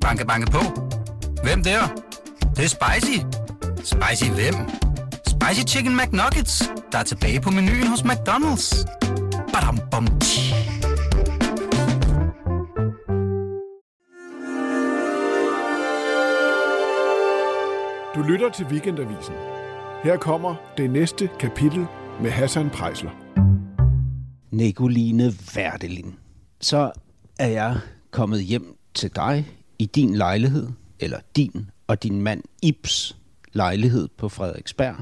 Banke, banke på. Hvem der? Det, det er spicy. Spicy hvem? Spicy Chicken McNuggets, der er tilbage på menuen hos McDonald's. Badum, bom, tji. Du lytter til Weekendavisen. Her kommer det næste kapitel med Hassan Prejsler. Nicoline Verdelin. Så er jeg kommet hjem til dig i din lejlighed, eller din og din mand Ibs lejlighed på Frederiksberg.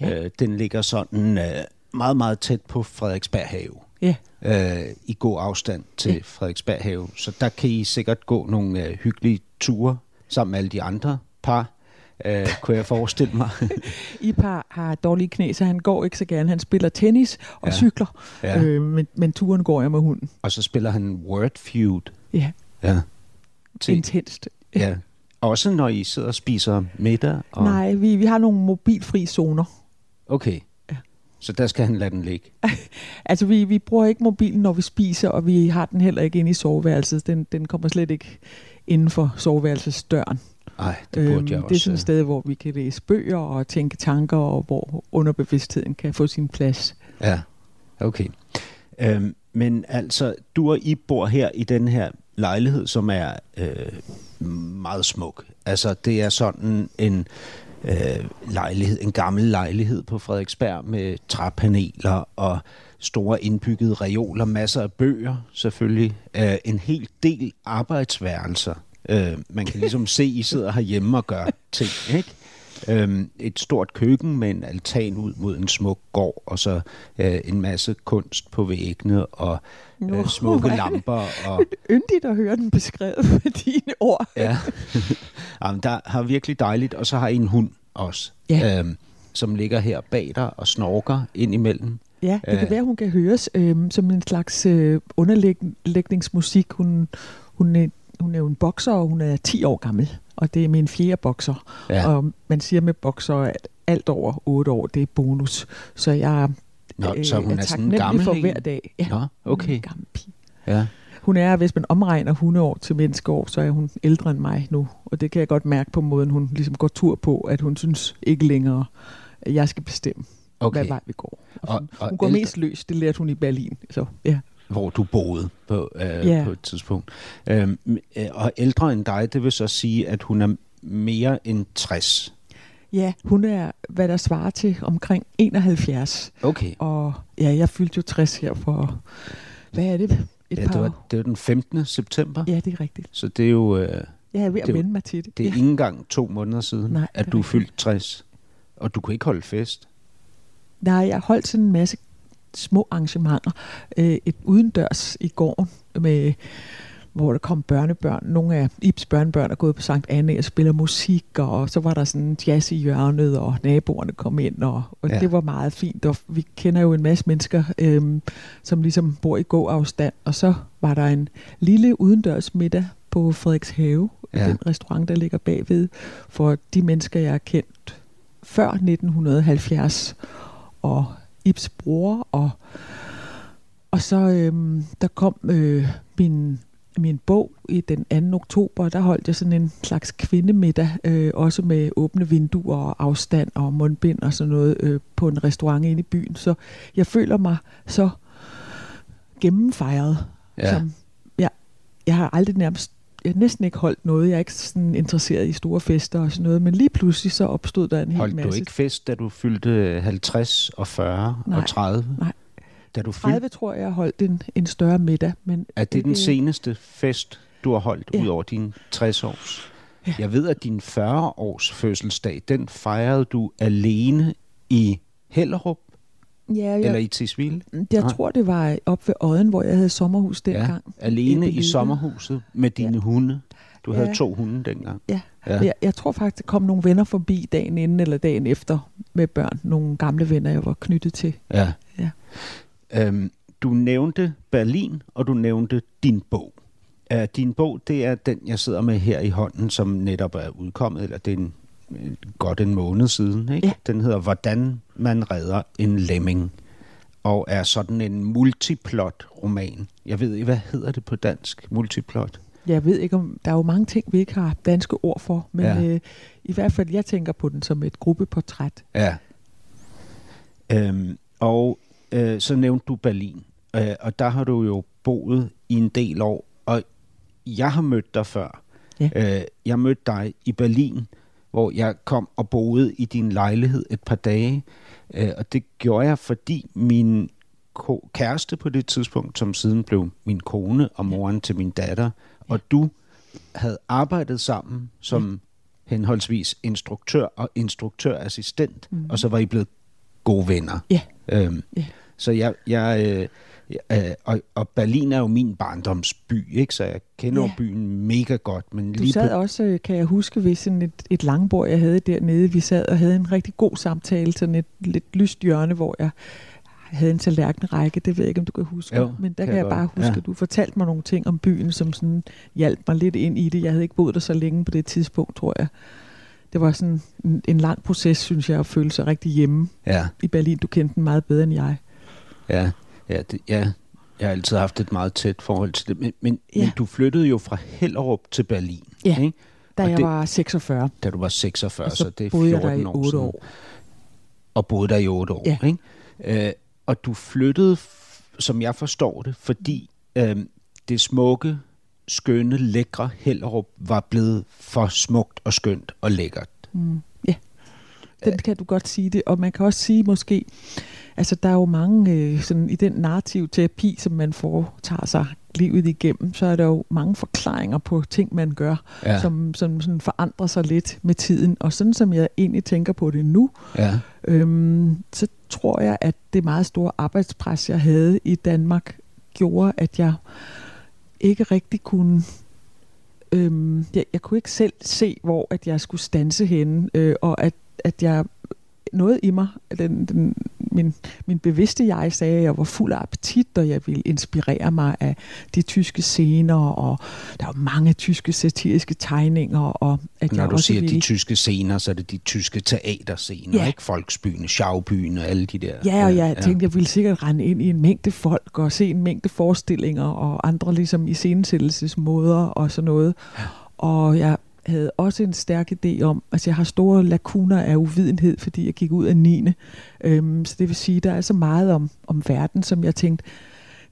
Ja. Øh, den ligger sådan øh, meget, meget tæt på Frederiksberg Have. Ja. Øh, I god afstand til ja. Frederiksberg Have. Så der kan I sikkert gå nogle øh, hyggelige ture sammen med alle de andre par, øh, kunne jeg forestille mig. Ipar har dårlige knæ, så han går ikke så gerne. Han spiller tennis og Ja. cykler, Ja. øh, men, men turen går jeg med hunden. og så spiller han Word Feud. Ja, Ja. Til, intenst. ja. Også når I sidder og spiser middag? Og, Nej, vi, vi har nogle mobilfri zoner. Okay. Ja. Så der skal han lade den ligge. Altså, vi, vi bruger ikke mobilen, når vi spiser, og vi har den heller ikke inde i soveværelset. Den, den kommer slet ikke inden for soveværelsesdøren. Nej, det burde jeg også. Øhm, det er sådan et sted, hvor vi kan læse bøger og tænke tanker, og hvor underbevidstheden kan få sin plads. Ja, okay. Øhm, men altså, du og I bor her i den her lejlighed, som er øh, meget smuk. Altså, det er sådan en øh, lejlighed, en gammel lejlighed på Frederiksberg med træpaneler og store indbyggede reoler, masser af bøger selvfølgelig, øh, en hel del arbejdsværelser. Øh, man kan ligesom se, I sidder herhjemme og gør ting, ikke? Øhm, et stort køkken med en altan ud mod en smuk gård, og så øh, en masse kunst på væggene, og øh, Nå, smukke hvor er lamper. Og, Yndigt at høre den beskrevet med dine ord. ja. Jamen, der har virkelig dejligt, og så har I en hund også, Ja. øhm, som ligger her bag dig og snorker ind imellem. Ja, det Øh. kan være, hun kan høres øhm, som en slags øh, underlægningsmusik. Hun, hun, er, hun er jo en bokser, og hun er 10 år gammel, og det er min fjerde bokser. Ja. Og man siger med bokser, at alt over 8 år, det er bonus. Så jeg Nå, øh, så hun er, sådan en taknemmelig gammel for hver dag. Ja, Nå, hun er okay. en gammel pige. Ja. Hun er, hvis man omregner hundeår til menneskeår, så er hun ældre end mig nu. Og det kan jeg godt mærke på måden, hun ligesom går tur på, at hun synes ikke længere, at jeg skal bestemme, okay. Hvad vej vi går. Og Og- sådan, og hun går ældre- mest løs, det lærte hun i Berlin. Så ja. Hvor du boede på, øh, Ja. på et tidspunkt. Øhm, øh, og ældre end dig, det vil så sige, at hun er mere end 60. Ja, hun er, hvad der svarer til omkring 71. Okay. Og ja, jeg fyldte jo 60 her for, hvad er det? Et Ja, par det, var, år. det var den 15. september. Ja, det er rigtigt. Så det er jo øh, Jeg er ved at vende mig til det. det er ja. ikke engang to måneder siden, Nej, at du er rigtigt. fyldt 60. Og du kunne ikke holde fest. Nej, jeg holdt sådan en masse små arrangementer. Øh, et udendørs i gården, med, hvor der kom børnebørn. Nogle af Ibs børnebørn er gået på Sankt Anne og spiller musik, og så var der sådan jazz i hjørnet, og naboerne kom ind, og, og Ja. det var meget fint. Og vi kender jo en masse mennesker, øhm, som ligesom bor i gåafstand, og så var der en lille udendørs middag på Frederikshave, Ja. ja. den restaurant, der ligger bagved, for de mennesker, jeg har kendt før 1970, og Ibs bror, og, og så øhm, der kom øh, min, min bog i den 2. oktober, der holdt jeg sådan en slags kvindemiddag, øh, også med åbne vinduer og afstand og mundbind og sådan noget øh, på en restaurant inde i byen. Så jeg føler mig så gennemfejret. Ja. Som, ja, jeg har aldrig nærmest jeg næsten ikke holdt noget. Jeg er ikke sådan interesseret i store fester og sådan noget, men lige pludselig så opstod der en hel Holdt masse. du ikke fest, da du fyldte 50 og 40 Nej, og 30? nej. Da du fyldte, 30 tror jeg, jeg holdt en, en større middag. Men er det den ikke- seneste fest, du har holdt Ja. ud over din 60 års? Ja. Jeg ved, at din 40 års fødselsdag, den fejrede du alene i Hellerup Ja, eller jeg, i Tisvilde? jeg Nej. tror, det var op ved Odden, hvor jeg havde sommerhus dengang. alene i Bellevue. sommerhuset med dine hunde. Du havde Ja. to hunde dengang. Ja. Ja. ja. Jeg, jeg tror faktisk, der kom nogle venner forbi dagen inden eller dagen efter med børn. Nogle gamle venner, jeg var knyttet til. Ja. Ja. Øhm, du nævnte Berlin, og du nævnte din bog. Uh, din bog, det er den, jeg sidder med her i hånden, som netop er udkommet, eller det er en, godt en måned siden. Ikke? Ja. Den hedder Hvordan man redder en lemming, og er sådan en multiplot-roman. Jeg ved ikke, hvad hedder det på dansk? Multiplot? jeg ved ikke om, der er jo mange ting, vi ikke har danske ord for, men Ja. øh, i hvert fald, jeg tænker på den som et gruppeportræt. Ja. Øhm, og øh, så nævnte du Berlin, øh, og der har du jo boet i en del år, og jeg har mødt dig før. Ja. Øh, jeg mødte dig i Berlin, hvor jeg kom og boede i din lejlighed et par dage, øh, og det gjorde jeg, fordi min kæreste på det tidspunkt, som siden blev min kone og moren til min datter, og du havde arbejdet sammen som henholdsvis instruktør og instruktørassistent, mm. og så var I blevet gode venner. Ja. Øhm, Ja. Så jeg, jeg øh, jeg, øh, og, og Berlin er jo min barndomsby, ikke? så jeg kender Ja. byen mega godt. Men Du lige sad på, også, øh, kan jeg huske, ved sådan et, et langbord, jeg havde dernede. Vi sad og havde en rigtig god samtale, sådan et lidt lyst hjørne, hvor jeg havde en tallerkenrække. Det ved jeg ikke, om du kan huske. Jo, Men der kan jeg jeg bare huske, Ja. at du fortalte mig nogle ting om byen, som sådan hjalp mig lidt ind i det. Jeg havde ikke boet der så længe på det tidspunkt, tror jeg. Det var sådan en, en lang proces, synes jeg, at føle sig rigtig hjemme ja, i Berlin. Du kendte den meget bedre end jeg. ja, ja, det, ja, jeg har altid haft et meget tæt forhold til det. Men, men, Ja. men du flyttede jo fra Hellerup til Berlin, Ja. ikke? Da Og jeg det- var 46, da du var 46, og så, så, det er boede 14 jeg der i år 8 siden. år. og boede der i otte år. Ja. Ikke? Øh, og du flyttede, som jeg forstår det, fordi øh, det smukke, skønne, lækre Hellerup var blevet for smukt og skønt og lækkert. Mm. Ja, den kan du godt sige det. Og man kan også sige måske, altså der er jo mange, øh, sådan, i den narrativ terapi, som man foretager sig livet igennem, så er der jo mange forklaringer på ting, man gør, Ja. som, som sådan forandrer sig lidt med tiden. Og sådan som jeg egentlig tænker på det nu, Ja, øhm, så tror jeg, at det meget store arbejdspres, jeg havde i Danmark, gjorde, at jeg ikke rigtig kunne... Øhm, jeg, jeg kunne ikke selv se, hvor at jeg skulle stanse henne, øh, og at, at jeg noget i mig, den, den, min, min bevidste jeg sagde, at jeg var fuld af appetit, og jeg ville inspirere mig af de tyske scener, og der var mange tyske satiriske tegninger, og at når jeg du også siger ville... de tyske scener, så er det de tyske teaterscener, Ja. ikke? Folksbyen, Schaubyen og alle de der. Ja, og jeg tænkte, jeg ville sikkert rende ind i en mængde folk og se en mængde forestillinger og andre ligesom iscenesættelsesmåder og sådan noget. Og jeg havde også en stærk idé om, altså jeg har store lakuner af uvidenhed, fordi jeg gik ud af 9. Øhm, så det vil sige, der er så meget om, om verden, som jeg tænkte,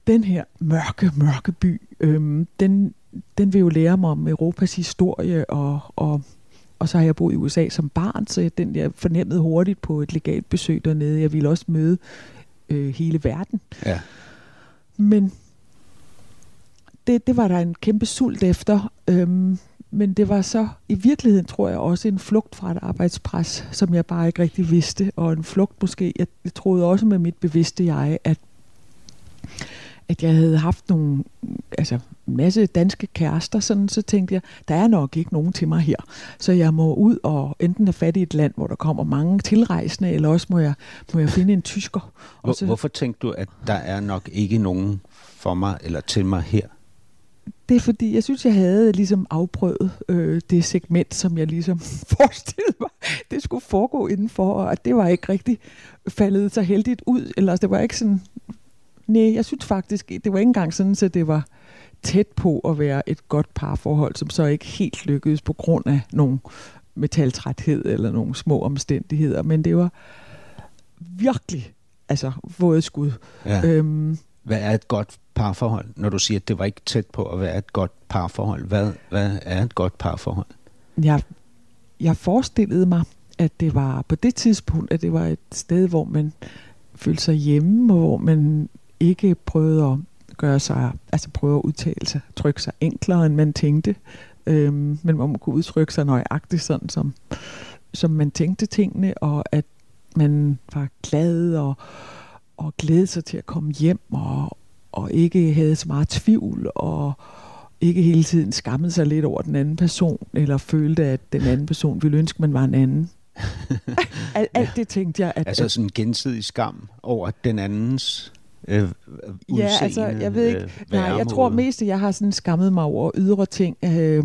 den her mørke, mørke by, øhm, den, den vil jo lære mig om Europas historie, og, og, og så har jeg boet i USA som barn, så den jeg fornemmede hurtigt på et legalt besøg dernede. Jeg ville også møde øh, hele verden. Ja. Men det, det var der en kæmpe sult efter. Øhm, men det var så i virkeligheden, tror jeg, også en flugt fra et arbejdspres, som jeg bare ikke rigtig vidste. Og en flugt måske, jeg, jeg troede også med mit bevidste jeg, at, at jeg havde haft nogle, altså en masse danske kærester, sådan, så tænkte jeg, der er nok ikke nogen til mig her. Så jeg må ud og enten have fat i et land, hvor der kommer mange tilrejsende, eller også må jeg, må jeg finde en tysker. Hvor, Og så, Hvorfor tænkte du, at der er nok ikke nogen for mig eller til mig her? Det er fordi, jeg synes, jeg havde ligesom afprøvet øh, det segment, som jeg ligesom forestillede mig, det skulle foregå indenfor, og det var ikke rigtig faldet så heldigt ud, eller det var ikke sådan, nej, jeg synes faktisk, det var ikke engang sådan, så det var tæt på at være et godt parforhold, som så ikke helt lykkedes på grund af nogle metaltræthed eller nogle små omstændigheder, men det var virkelig, altså vådeskud. Ja. Øhm, Hvad er et godt parforhold? Når du siger, at det var ikke tæt på at være et godt parforhold. Hvad, hvad er et godt parforhold? jeg, jeg forestillede mig, at det var på det tidspunkt, at det var et sted, hvor man følte sig hjemme, og hvor man ikke prøvede at gøre sig, altså prøve at udtale sig, trykke sig enklere, end man tænkte, øhm, men hvor man kunne udtrykke sig nøjagtigt sådan, som, som man tænkte tingene, og at man var glad og, og glædede sig til at komme hjem, og, og ikke havde så meget tvivl, og ikke hele tiden skammede sig lidt over den anden person, eller følte, at den anden person ville ønske, man var en anden. Alt, alt det tænkte jeg, at, Altså sådan en gensidig skam over den andens øh, udseende, Ja, altså, jeg ved ikke. øh, Nej, jeg tror mest, at jeg har sådan skammet mig over ydre ting øh,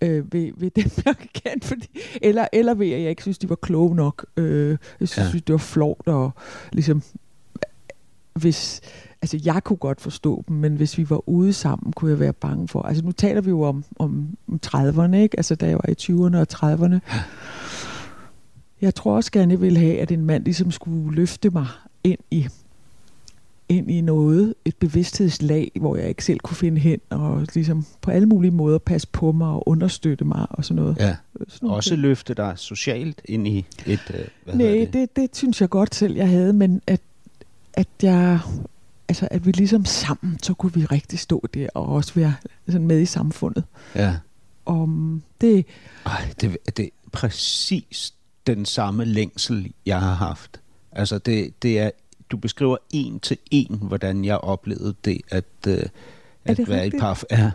øh, ved, ved dem, jeg kan, fordi, eller, eller ved, at jeg ikke synes, de var kloge nok. Øh, jeg synes, ja. det var flot, og ligesom, hvis, altså jeg kunne godt forstå dem, men hvis vi var ude sammen, kunne jeg være bange for. Altså nu taler vi jo om, om 30'erne, ikke? Altså da jeg var i 20'erne og 30'erne. Jeg tror også gerne, jeg ville have, at en mand ligesom skulle løfte mig ind i ind i noget, et bevidsthedslag, hvor jeg ikke selv kunne finde hen, og ligesom på alle mulige måder passe på mig og understøtte mig og sådan noget. Ja. Sådan Også ting. løfte dig socialt ind i et... Øh, hvad Nej, hedder det? Det, det synes jeg godt selv, jeg havde, men at, at jeg... Altså, at vi ligesom sammen, så kunne vi rigtig stå der og også være sådan med i samfundet. Ja. Og mm, det, Ej, det, det er præcis den samme længsel, jeg har haft. Altså, det, det er, du beskriver en til en, hvordan jeg oplevede det, at, øh, at det være rigtigt? i par... Ja,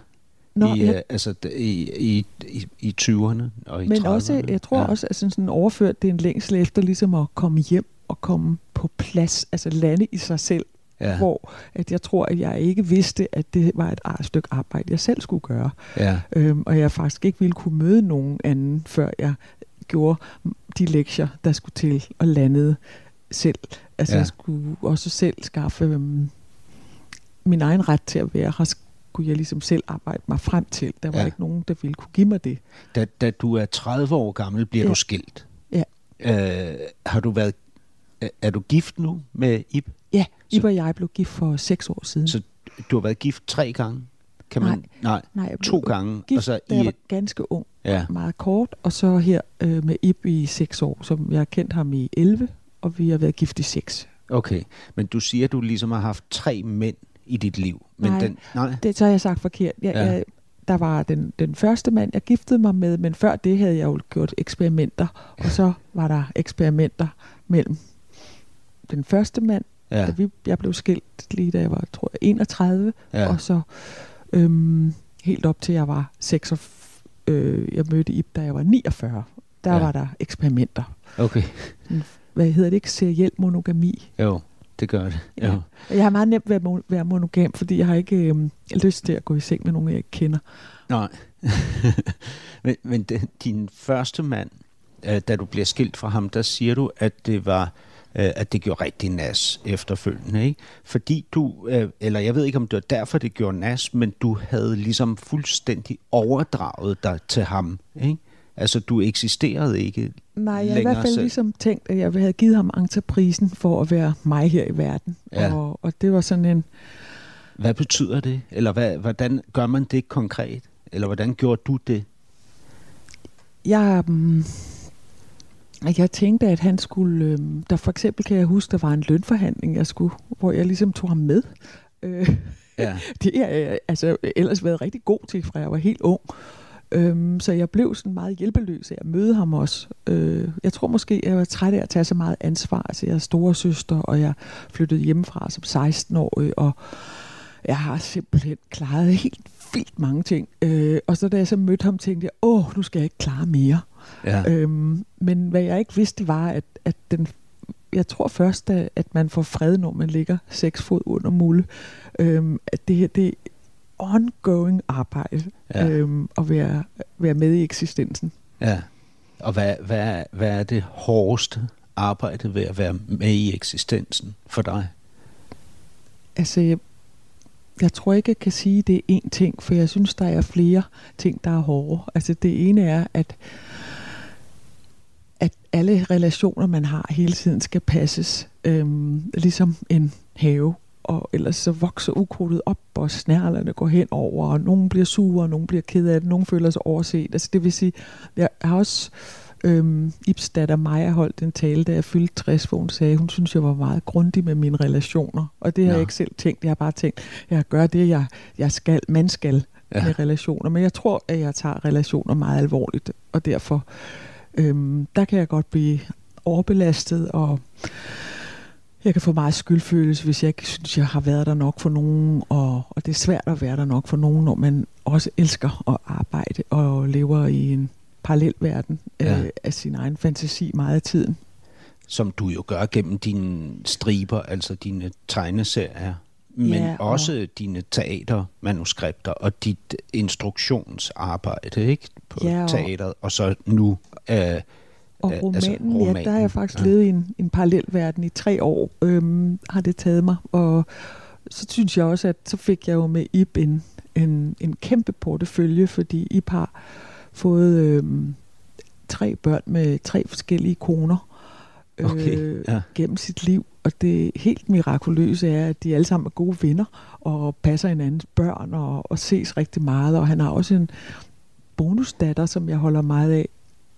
Nå, i, jeg- øh, altså, i, i, i, i 20'erne og i men 30'erne. også, jeg tror ja. også, at sådan, sådan overført det er en længsel efter ligesom at komme hjem og komme på plads, altså lande i sig selv, Ja, hvor at jeg tror, at jeg ikke vidste, at det var et stykke arbejde, jeg selv skulle gøre. ja, Øhm, og jeg faktisk ikke ville kunne møde nogen anden, før jeg gjorde de lektier, der skulle til og landede selv. Altså Ja. jeg skulle også selv skaffe øhm, min egen ret til at være her, skulle jeg ligesom selv arbejde mig frem til. Der var Ja. ikke nogen, der ville kunne give mig det. Da, da du er 30 år gammel, bliver. Ja. du skilt. Ja. Øh, har du været... Er, er du gift nu med Ib? Ja, Så- Ib og jeg blev gift for seks år siden. Så du har været gift tre gange? Kan man, Nej. nej Nej, jeg to gange. gift, og så da jeg i, var ganske ung, ja, meget kort, og så her øh, med Ib i seks år, som jeg har kendt ham i 11, og vi har været gift i seks. okay. Men du siger, at du ligesom har haft tre mænd i dit liv. Men Nej. Den, nej. Det så har jeg sagt forkert. Jeg, ja. jeg, der var den, den første mand, jeg giftede mig med, men før det havde jeg jo gjort eksperimenter, og så var der eksperimenter mellem den første mand, ja. Da vi, jeg blev skilt lige da jeg var, tror jeg, 31, ja. og så øhm, helt op til jeg var 6, øh, jeg mødte Ib, da jeg var 49. Der Ja. var der eksperimenter. Okay, Hvad hedder det ikke? Seriel monogami. jo, det gør det. Ja. Jo. Og Jeg har meget nemt ved at være monogam, fordi jeg har ikke øhm, lyst til at gå i seng med nogen, jeg ikke kender. Nej. men men din første mand, øh, da du bliver skilt fra ham, der siger du, at det var øh, at det gjorde rigtig nas efterfølgende, ikke? Fordi du, øh, eller jeg ved ikke, om det var derfor, det gjorde nas, men du havde ligesom fuldstændig overdraget dig til ham, ikke? Altså, du eksisterede ikke Nej, jeg har i hvert fald selv. ligesom tænkt, at jeg havde givet ham entreprisen for at være mig her i verden. Ja. Og, og det var sådan en... Hvad betyder det? Eller hvad, hvordan gør man det konkret? Eller hvordan gjorde du det? Jeg, um, jeg tænkte, at han skulle... Øhm, der for eksempel kan jeg huske, der var en lønforhandling, jeg skulle, hvor jeg ligesom tog ham med. Øh, Ja. det har jeg altså ellers været rigtig god til, fra jeg var helt ung. Øhm, så jeg blev sådan meget hjælpeløs af at møde ham også. Øh, jeg tror måske, jeg var træt af at tage så meget ansvar. Altså, jeg er store søster, og jeg flyttede hjemmefra som 16-årig, og jeg har simpelthen klaret helt vildt mange ting. Øh, og så da jeg så mødte ham, tænkte jeg, åh, nu skal jeg ikke klare mere. Ja. Øhm, men hvad jeg ikke vidste var, at, at den, jeg tror først, at, man får fred, når man ligger seks fod under mule. Øhm, at det her, det er ongoing arbejde ja. øhm, at være, være med i eksistensen. Ja. Og hvad, hvad, hvad er det hårdeste arbejde ved at være med i eksistensen for dig? Altså, jeg, jeg tror ikke, jeg kan sige, at det er én ting, for jeg synes, der er flere ting, der er hårde. Altså, det ene er, at at alle relationer, man har hele tiden, skal passes. Øhm, ligesom en have. Og ellers så vokser ukrudtet op, og snærlerne går hen over, og nogen bliver sure, og nogen bliver ked af det, nogen føler sig overset. Altså det vil sige, jeg har også øhm, Ibs datter Maja holdt en tale, da jeg fyldte 60, hvor hun sagde, hun synes, jeg var meget grundig med mine relationer. Og det har Nå. jeg ikke selv tænkt. Jeg har bare tænkt, jeg gør det, jeg, jeg skal, man skal Ja. ja. med relationer. Men jeg tror, at jeg tager relationer meget alvorligt, og derfor øhm, der kan jeg godt blive overbelastet, og jeg kan få meget skyldfølelse, hvis jeg ikke synes, jeg har været der nok for nogen, og, og det er svært at være der nok for nogen, når man også elsker at arbejde og lever i en parallel verden Ja. øh, af sin egen fantasi meget af tiden. Som du jo gør gennem dine striber, altså dine tegneserier, men Ja, og- også dine teatermanuskripter og dit instruktionsarbejde ikke? på Ja, og- teateret, og så nu øh, Og Øh, romanen, altså romanen, ja, der har jeg faktisk ja. levet i en, en parallel verden i tre år, øhm, har det taget mig, og så synes jeg også, at så fik jeg jo med Ib en, en, en kæmpe portefølje, fordi Ib har fået øh, tre børn med tre forskellige koner Okay, øh, ja. gennem sit liv. Og det helt mirakuløse er, at de alle sammen er gode venner og passer hinandens børn og, og ses rigtig meget. Og han har også en bonusdatter, som jeg holder meget af.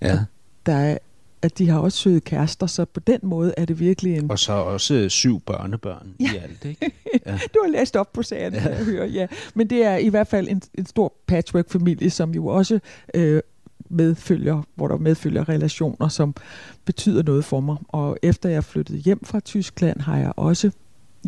Ja. Der er, at de har også søde kærester, så på den måde er det virkelig en... Og så også øh, syv børnebørn ja. i alt, ikke? Ja. Du har læst op på sagen, ja. jeg hører, ja. Men det er i hvert fald en, en stor patchwork-familie, som jo også øh, medfølger, hvor der medfølger relationer, som betyder noget for mig. Og efter jeg flyttede hjem fra Tyskland, har jeg også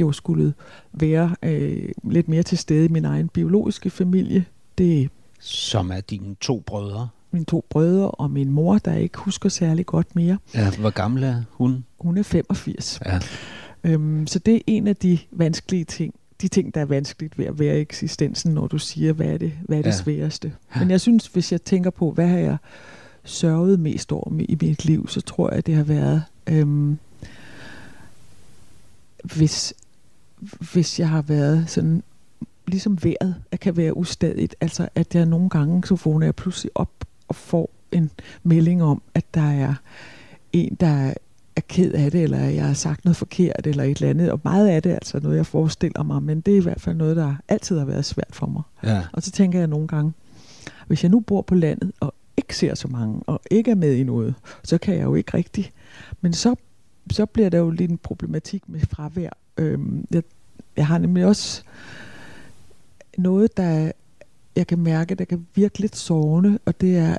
jo skulle være øh, lidt mere til stede i min egen biologiske familie. Det Som er dine to brødre. mine to brødre og min mor, der ikke husker særlig godt mere. Ja, hvor gammel er hun? Hun er 85. Ja. Øhm, så det er en af de vanskelige ting, de ting, der er vanskeligt ved at være i eksistensen, når du siger, hvad er det, hvad er det Ja. sværeste. Men jeg synes, hvis jeg tænker på, hvad har jeg sørget mest over i mit liv, så tror jeg, det har været, øhm, hvis, hvis jeg har været sådan, ligesom vejret, at kan være ustadigt. Altså, at jeg nogle gange, så vågner jeg pludselig op og får en melding om, at der er en, der er ked af det, eller jeg har sagt noget forkert, eller et eller andet. Og meget af det er altså noget, jeg forestiller mig, men det er i hvert fald noget, der altid har været svært for mig. Ja. Og så tænker jeg nogle gange, hvis jeg nu bor på landet, og ikke ser så mange, og ikke er med i noget, så kan jeg jo ikke rigtig. Men så, så bliver der jo lidt en problematik med fravær. Øhm, jeg, jeg har nemlig også noget, der jeg kan mærke, der kan virke lidt sårende, og det er,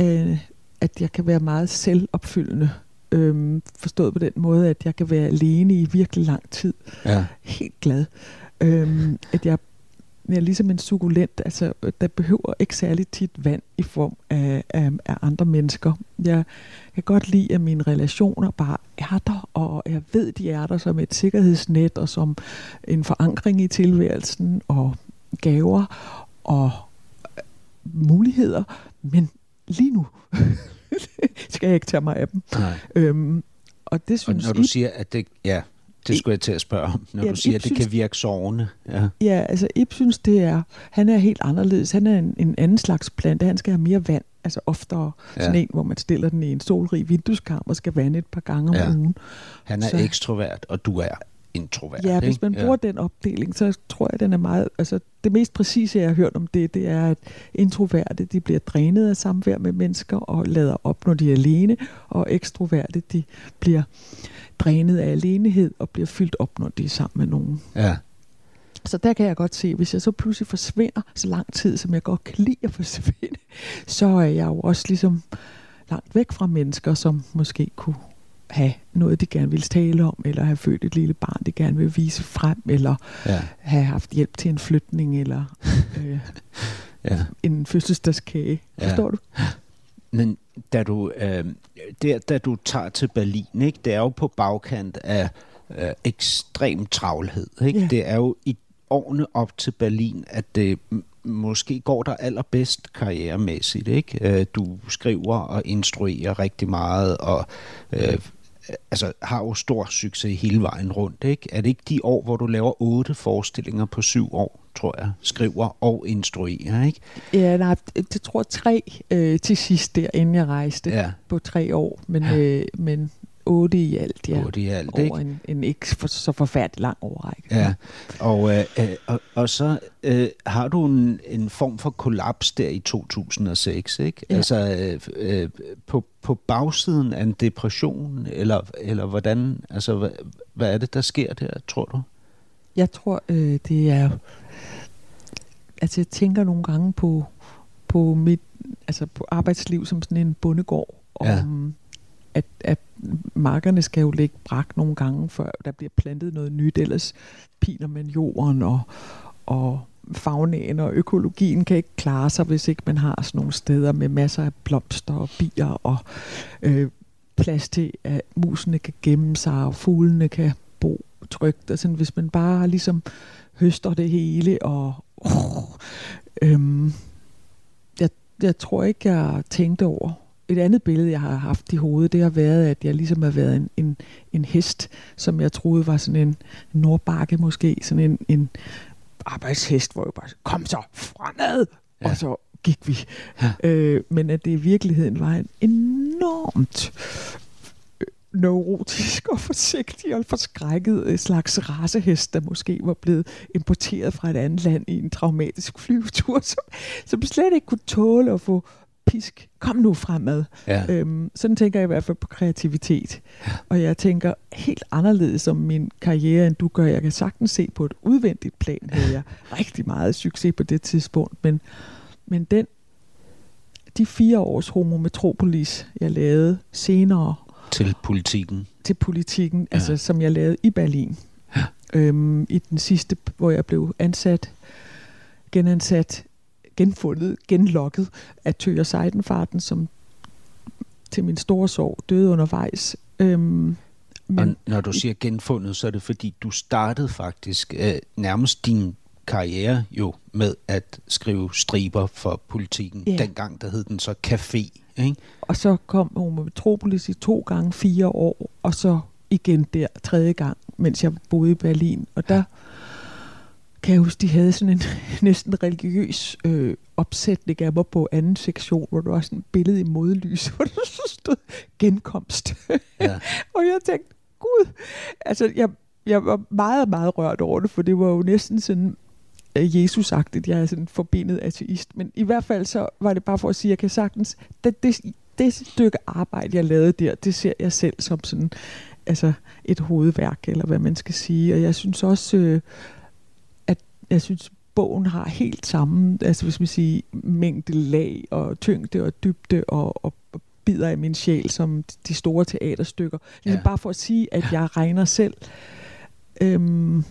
øh, at jeg kan være meget selvopfyldende. Øhm, forstået på den måde, at jeg kan være alene i virkelig lang tid. ja. Helt glad. Øhm, at jeg, jeg er ligesom en sukulent, altså der behøver ikke særlig tit vand i form af, af, af andre mennesker. Jeg kan godt lide, at mine relationer bare er der, og jeg ved, de er der som et sikkerhedsnet og som en forankring i tilværelsen og gaver og muligheder. Men lige nu skal jeg ikke tage mig af dem. Nej. Øhm, og det Og synes når du I- siger, at det... Ja, det skulle jeg til at spørge om. Når Ja, du siger, Ib at det synes- kan virke sårende. Ja. Ja, altså Ib synes, det er, han er helt anderledes. Han er en, en anden slags plante. Han skal have mere vand, altså oftere. Ja. Sådan Ja. en, hvor man stiller den i en solrig vindueskarm og skal vande et par gange om Ja. ugen. Han er Så- ekstrovert, og du er introvert. Ja, ikke? hvis man bruger den opdeling, så tror jeg, den er meget... Altså, det mest præcise, jeg har hørt om det, det er, at introverte, de bliver drænet af samvær med mennesker og lader op, når de er alene, og ekstroverte, de bliver drænet af alenehed og bliver fyldt op, når de er sammen med nogen. Ja. Så der kan jeg godt se, hvis jeg så pludselig forsvinder så lang tid, som jeg godt kan lide at forsvinde, så er jeg jo også ligesom langt væk fra mennesker, som måske kunne have noget, de gerne ville tale om, eller have født et lille barn, de gerne vil vise frem, eller ja. have haft hjælp til en flytning, eller øh, ja. en fødselsdagskage. Ja. Forstår du? Men da du, øh, der, da du tager til Berlin, ikke, det er jo på bagkant af øh, ekstrem travlhed. Ikke? Ja. Det er jo i årene op til Berlin, at det måske går der allerbedst karrieremæssigt. Ikke? Øh, du skriver og instruerer rigtig meget, og øh, altså, har jo stor succes hele vejen rundt. Ikke? Er det ikke de år, hvor du laver otte forestillinger på syv år, tror jeg, skriver og instruerer, ikke? Ja, nej, det, tror jeg tre øh, til sidst der, inden jeg rejste Ja. på tre år, men, øh, men otte i alt, ja. Otte i alt, over ikke? en, en ikke for, så forfærdelig lang overrække. Ja, og, øh, øh, og, og så øh, har du en, en form for kollaps der i 2006, ikke? Ja. Altså øh, øh, på, på bagsiden af en depression, eller, eller hvordan, altså hvad, hvad er det, der sker der, tror du? Jeg tror, øh, det er... Altså, jeg tænker nogle gange på, på mit altså på arbejdsliv som sådan en bondegård. Ja. Om, at, at markerne skal jo ligge brak nogle gange, før der bliver plantet noget nyt. Ellers piner man jorden, og, og fagnaen og økologien kan ikke klare sig, hvis ikke man har sådan nogle steder med masser af blomster og bier og øh, plads til, at musene kan gemme sig, og fuglene kan bo trygt. Altså, hvis man bare ligesom høster det hele, og oh, øhm, jeg, jeg tror ikke, jeg tænkte over, et andet billede, jeg har haft i hovedet, det har været, at jeg ligesom har været en, en, en hest, som jeg troede var sådan en nordbakke måske, sådan en, en arbejdshest, hvor jeg bare, kom så fremad, ja. og så gik vi. Ja. Øh, men at det i virkeligheden var en enormt øh, neurotisk og forsigtig og forskrækket slags racehest, der måske var blevet importeret fra et andet land i en traumatisk flyvetur, som, som slet ikke kunne tåle at få pisk. Kom nu fremad. Ja. Øhm, sådan tænker jeg i hvert fald på kreativitet. Ja. Og jeg tænker helt anderledes om min karriere, end du gør. Jeg kan sagtens se på et udvendigt plan, at jeg rigtig meget succes på det tidspunkt. Men, men den, de fire års Homo Metropolis, jeg lavede senere... Til politikken. Til politikken, ja. altså som jeg lavede i Berlin. Ja. Øhm, I den sidste, hvor jeg blev ansat, genansat genfundet, genlokket af Tøger Seidenfarten, som til min store sorg døde undervejs. Øhm, men, og når du siger genfundet, så er det fordi, du startede faktisk øh, nærmest din karriere jo med at skrive striber for politikken. Ja. Dengang der hed den så Café. Ikke? Og så kom Homo Metropolis i to gange fire år, og så igen der tredje gang, mens jeg boede i Berlin. Og der kan jeg huske, de havde sådan en næsten religiøs øh, opsætning af mig på anden sektion, hvor der var sådan et billede i modlys, hvor der så stod genkomst. Ja. og jeg tænkte, gud, altså jeg, jeg var meget, meget rørt over det, for det var jo næsten sådan øh, Jesus-agtigt. Jeg er sådan en forbindet ateist, men i hvert fald så var det bare for at sige, at jeg kan sagtens, det, det, det stykke arbejde, jeg lavede der, det ser jeg selv som sådan, altså et hovedværk, eller hvad man skal sige. Og jeg synes også, øh, jeg synes, bogen har helt samme, altså hvis man siger, mængde lag og tyngde og dybde og, og, bider af min sjæl som de store teaterstykker. Ja. er bare for at sige, at jeg regner selv, øhm,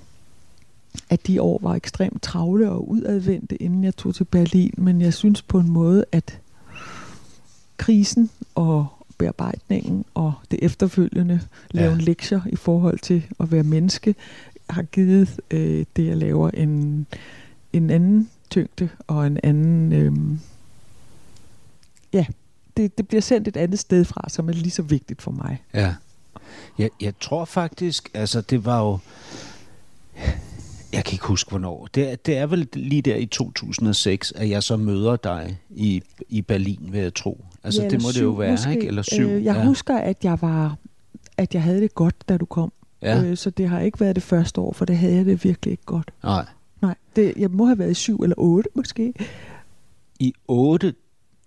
at de år var ekstremt travle og udadvendte, inden jeg tog til Berlin. Men jeg synes på en måde, at krisen og bearbejdningen og det efterfølgende lave ja. lektier i forhold til at være menneske, har givet øh, det, jeg laver, en, en anden tyngde og en anden... Øh, ja, det, det bliver sendt et andet sted fra, som er lige så vigtigt for mig. Ja. Jeg, jeg tror faktisk, altså det var jo... Jeg kan ikke huske, hvornår. Det er, det er vel lige der i 2006, at jeg så møder dig i, i Berlin, vil jeg tro. Altså ja, det må syv, det jo være, måske, ikke? Eller syv. Øh, jeg ja. husker, at jeg var at jeg havde det godt, da du kom. Ja. Øh, så det har ikke været det første år, for det havde jeg det virkelig ikke godt. Nej. Nej, det, jeg må have været i syv eller otte måske. I otte,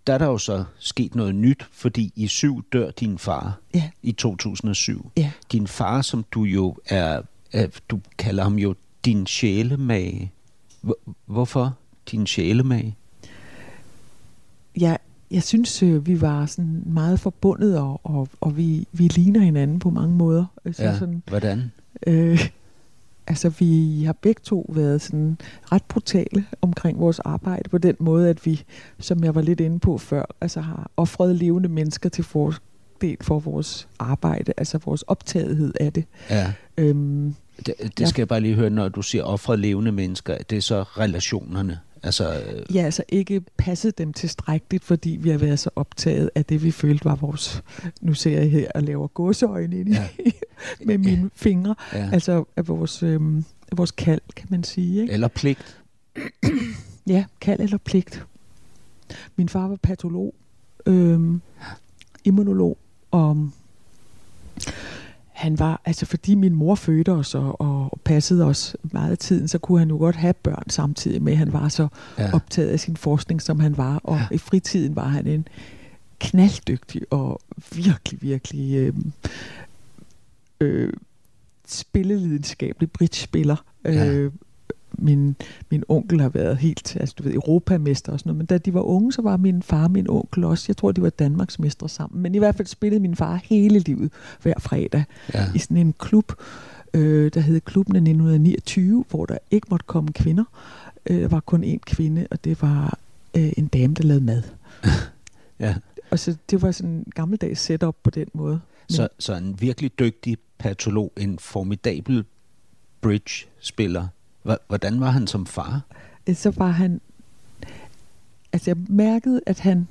der er der jo så sket noget nyt, fordi i syv dør din far ja. i 2007. Ja. Din far, som du jo er, er du kalder ham jo din sjælemage. Hvorfor din sjælemage? Ja, jeg synes, øh, vi var sådan meget forbundet, og, og, og vi, vi ligner hinanden på mange måder. Altså, ja, sådan, hvordan? Øh, altså, vi har begge to været sådan ret brutale omkring vores arbejde, på den måde, at vi, som jeg var lidt inde på før, altså har offret levende mennesker til fordel for vores arbejde, altså vores optagethed af det. Ja. Øhm, det, det skal ja. jeg bare lige høre, når du siger offret levende mennesker, det er så relationerne? Altså, øh... Ja, altså ikke passet dem tilstrækkeligt, fordi vi har været så optaget af det, vi følte var vores... Nu ser jeg her og laver gåseøjne ind ja. med mine ja. fingre. Ja. Altså af vores, øh, vores kald, kan man sige. Ikke? Eller pligt. ja, kald eller pligt. Min far var patolog, øh, immunolog, og han var, altså fordi min mor fødte os og, og passede os meget af tiden, så kunne han jo godt have børn samtidig med, at han var så ja. optaget af sin forskning, som han var. Og ja. i fritiden var han en knalddygtig og virkelig, virkelig øh, øh, spillelidenskabelig bridge-spiller. Ja. Øh, min, min onkel har været helt, altså du ved, europamester og sådan noget, men da de var unge, så var min far og min onkel også, jeg tror, de var Danmarksmestre sammen, men i hvert fald spillede min far hele livet hver fredag ja. i sådan en klub, øh, der hed Klubben af 1929, hvor der ikke måtte komme kvinder. Øh, der var kun én kvinde, og det var øh, en dame, der lavede mad. ja. Og så det var sådan en gammeldags setup på den måde. Men, så, så en virkelig dygtig patolog, en formidabel bridge-spiller, Hvordan var han som far? Øh, så var han... Altså, jeg mærkede, at han...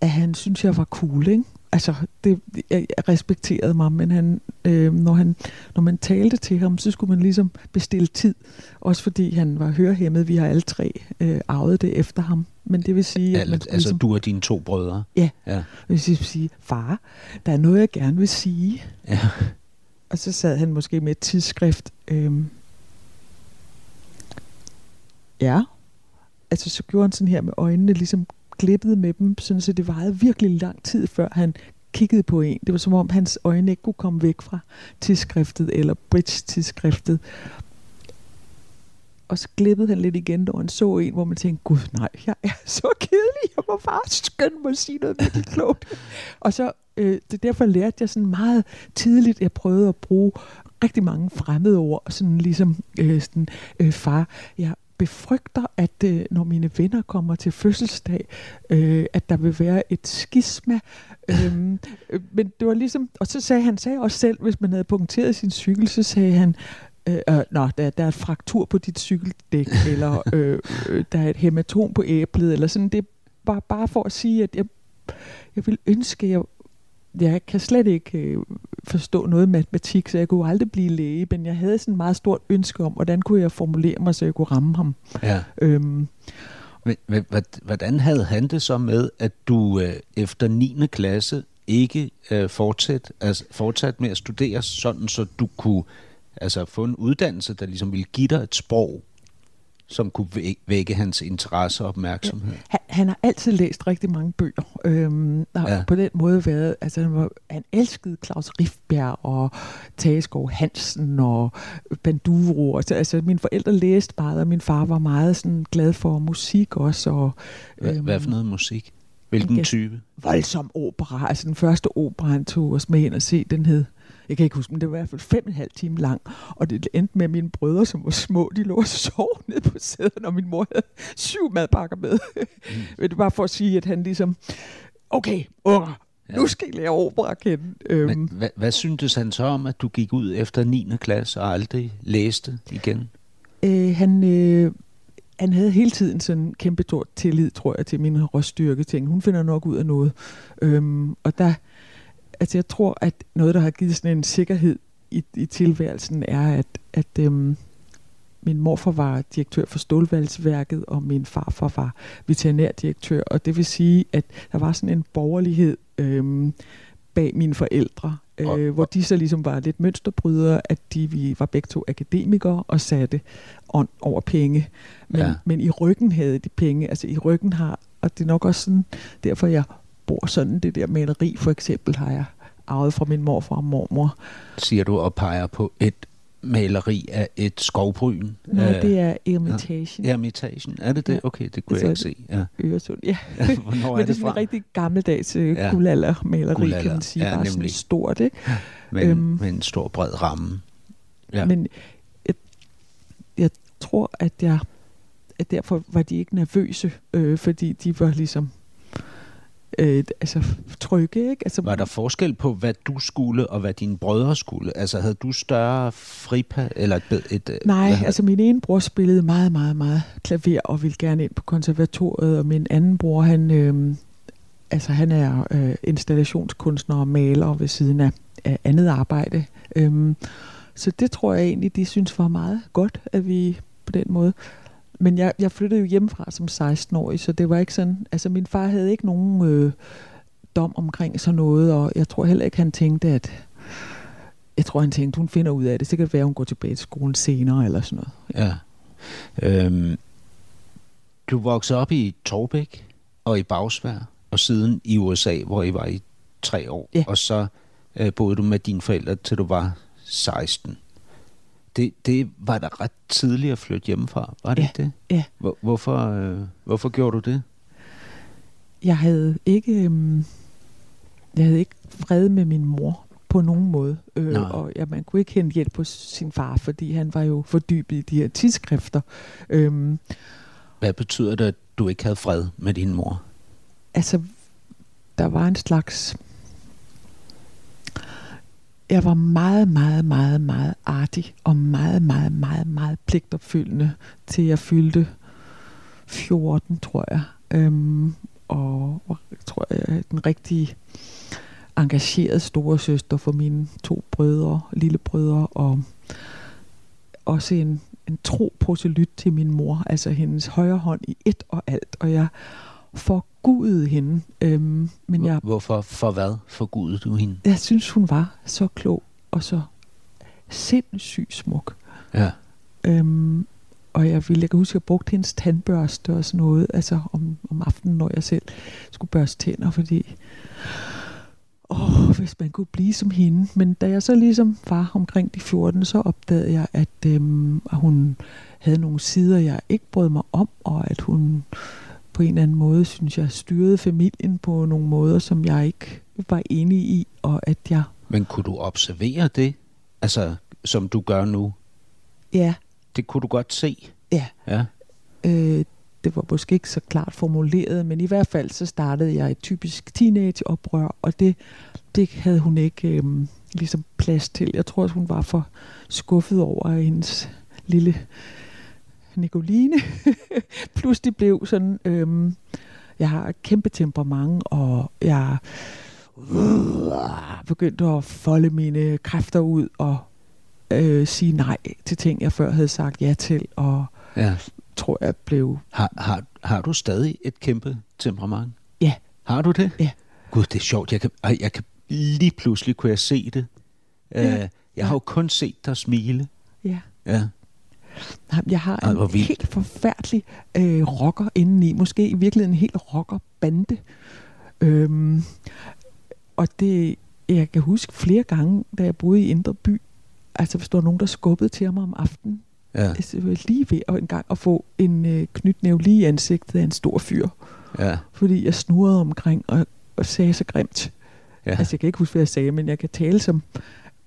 at han synes, jeg var cool, ikke? Altså, det, jeg, jeg respekterede mig, men han, øh, når, han, når man talte til ham, så skulle man ligesom bestille tid. Også fordi han var hørehæmmet. Vi har alle tre øh, arvet det efter ham. Men det vil sige, at man Altså, ligesom, du og dine to brødre? Ja. ja. Det vil sige, far, der er noget, jeg gerne vil sige. Ja. Og så sad han måske med et tidsskrift. Øh, ja. Altså, så gjorde han sådan her med øjnene, ligesom glippede med dem, sådan så det varede virkelig lang tid, før han kiggede på en. Det var som om hans øjne ikke kunne komme væk fra tidsskriftet eller bridge-tidsskriftet. Og så glippede han lidt igen, når han så en, hvor man tænkte, gud nej, jeg er så kedelig, jeg må bare skynde mig at sige noget virkelig klogt. og så, øh, det derfor lærte jeg sådan meget tidligt, jeg prøvede at bruge rigtig mange fremmede ord, sådan ligesom øh, sådan, øh, far, jeg befrygter, at øh, når mine venner kommer til fødselsdag, øh, at der vil være et skisma. øhm, øh, men det var ligesom, og så sagde han sagde også selv, hvis man havde punkteret sin cykel, så sagde han, øh, øh, nå, der, der er et fraktur på dit cykeldæk, eller øh, øh, der er et hematom på æblet, eller sådan. Det var bare for at sige, at jeg, jeg vil ønske, at jeg jeg kan slet ikke øh, forstå noget matematik, så jeg kunne aldrig blive læge, men jeg havde sådan et meget stort ønske om, hvordan kunne jeg formulere mig, så jeg kunne ramme ham. Ja. Øhm, Hvordan havde han det så med, at du øh, efter 9. klasse ikke øh, fortsat, altså, fortsat med at studere sådan, så du kunne altså, få en uddannelse, der ligesom ville give dig et sprog, som kunne vække hans interesse og opmærksomhed. Han, han har altid læst rigtig mange bøger, øhm, og ja. på den måde været, altså han, var, han elskede Claus Riffbjerg og Tageskov Hansen og Banduro. Altså, altså mine forældre læste meget, og min far var meget sådan glad for musik også. Og, øhm, hvad, hvad for noget musik? Hvilken type? Voldsom opera. Altså den første opera, han tog os med ind og se, den hed jeg kan ikke huske, men det var i hvert fald fem og en halv time lang, og det endte med, at mine brødre, som var små, de lå og sov ned på sædet, og min mor havde syv madpakker med. Mm. men det var for at sige, at han ligesom, okay, unger, Ja. Nu skal I lære opera at kende. Øhm. Men, hvad, hvad syntes han så om, at du gik ud efter 9. klasse og aldrig læste igen? Øh, han, øh, han havde hele tiden sådan en kæmpe stor tillid, tror jeg, til min røststyrke. Ting. Hun finder nok ud af noget. Øhm, og der, altså jeg tror, at noget, der har givet sådan en sikkerhed i, i tilværelsen, er, at, at øhm, min morfar var direktør for stålvalgsværket, og min farfar var veterinærdirektør, og det vil sige, at der var sådan en borgerlighed øhm, bag mine forældre, øh, hvor de så ligesom var lidt mønsterbrydere, at de vi var begge to akademikere og satte ånd over penge. Men, ja. men i ryggen havde de penge, altså i ryggen har, og det er nok også sådan, derfor jeg bor sådan. Det der maleri for eksempel har jeg arvet fra min morfar og mormor. Siger du og peger på et maleri af et skovbryn? Nej, det er Ermitation. Ja. Er det det? Okay, det kunne altså, jeg ikke se. Ja. Øresund, ja. Hvornår er Men det, det er en rigtig gammeldags øh, ja. guldaldermaleri, guldalder. kan man sige. Ja, Bare nemlig. sådan stort, ikke? Med, øhm, med en stor, bred ramme. Ja. Men jeg, jeg tror, at jeg at derfor var de ikke nervøse, øh, fordi de var ligesom øh, altså, trygge. Ikke? Altså, var der forskel på, hvad du skulle, og hvad dine brødre skulle? Altså, havde du større fripa? Eller et, et, øh, Nej, altså min ene bror spillede meget, meget, meget klaver, og ville gerne ind på konservatoriet, og min anden bror, han, øh, altså, han er øh, installationskunstner og maler ved siden af, af andet arbejde. Øh, så det tror jeg egentlig, de synes var meget godt, at vi på den måde men jeg, jeg flyttede jo hjemmefra som 16-årig, så det var ikke sådan... Altså, min far havde ikke nogen øh, dom omkring sådan noget, og jeg tror heller ikke, han tænkte, at... Jeg tror, han tænkte, hun finder ud af det. Så kan det være, at hun går tilbage til skolen senere, eller sådan noget. Ja. Øhm, du voksede op i Torbæk og i Bagsvær, og siden i USA, hvor I var i tre år. Ja. Og så øh, boede du med dine forældre, til du var 16. Det, det var da ret tidligt at flytte hjemmefra, var det ja, ikke det? Ja. Hvor, hvorfor, øh, hvorfor gjorde du det? Jeg havde ikke, øh, jeg havde ikke fred med min mor på nogen måde. Øh, og ja, man kunne ikke hente hjælp på sin far, fordi han var jo fordybet i de her tidsskrifter. Øh, Hvad betyder det, at du ikke havde fred med din mor? Altså, der var en slags jeg var meget, meget, meget, meget artig og meget, meget, meget, meget pligtopfyldende til jeg fyldte 14, tror jeg. Øhm, og tror jeg den rigtige engagerede store søster for mine to brødre, lillebrødre, og også en, en tro proselyt til min mor, altså hendes højre hånd i et og alt, og jeg får forgudede hende. Øhm, men jeg, Hvorfor? For hvad forgudede du hende? jeg synes, hun var så klog og så sindssygt smuk. Ja. Øhm, og jeg ville, jeg kan huske, at jeg brugte hendes tandbørste og sådan noget, altså om, om aftenen, når jeg selv skulle børste tænder, fordi åh, hvis man kunne blive som hende. Men da jeg så ligesom var omkring de 14, så opdagede jeg, at, øhm, at hun havde nogle sider, jeg ikke brød mig om, og at hun på en eller anden måde, synes jeg, styrede familien på nogle måder, som jeg ikke var enig i, og at jeg, Men kunne du observere det? Altså, som du gør nu? ja, Det kunne du godt se? ja, Ja. Øh, det var måske ikke så klart formuleret, men i hvert fald så startede jeg et typisk teenageoprør, og det, det havde hun ikke øh, ligesom plads til. Jeg tror, at hun var for skuffet over at hendes lille Nicoline. Pludselig blev sådan, øh, jeg har et kæmpe temperament, og jeg begyndte at folde mine kræfter ud og øh, sige nej til ting, jeg før havde sagt ja til, og ja. tror jeg blev Har, har, har du stadig et kæmpe temperament? Ja. Har du det? Ja. Gud, det er sjovt. Jeg kan, jeg kan lige pludselig kunne jeg se det. Ja. Uh, jeg har jo kun set dig smile. Ja. Ja. Jeg har Ej, en vildt. helt forfærdelig øh, rocker indeni. Måske i virkeligheden en helt rockerbande. Øhm, og det, jeg kan huske flere gange, da jeg boede i Indre By, altså hvis der var nogen, der skubbede til mig om aftenen, Ja. altså, lige ved at, en gang at få en øh, knytnæve lige i ansigtet af en stor fyr, Ja. fordi jeg snurrede omkring og, og sagde så grimt. Ja. Altså jeg kan ikke huske, hvad jeg sagde, men jeg kan tale som...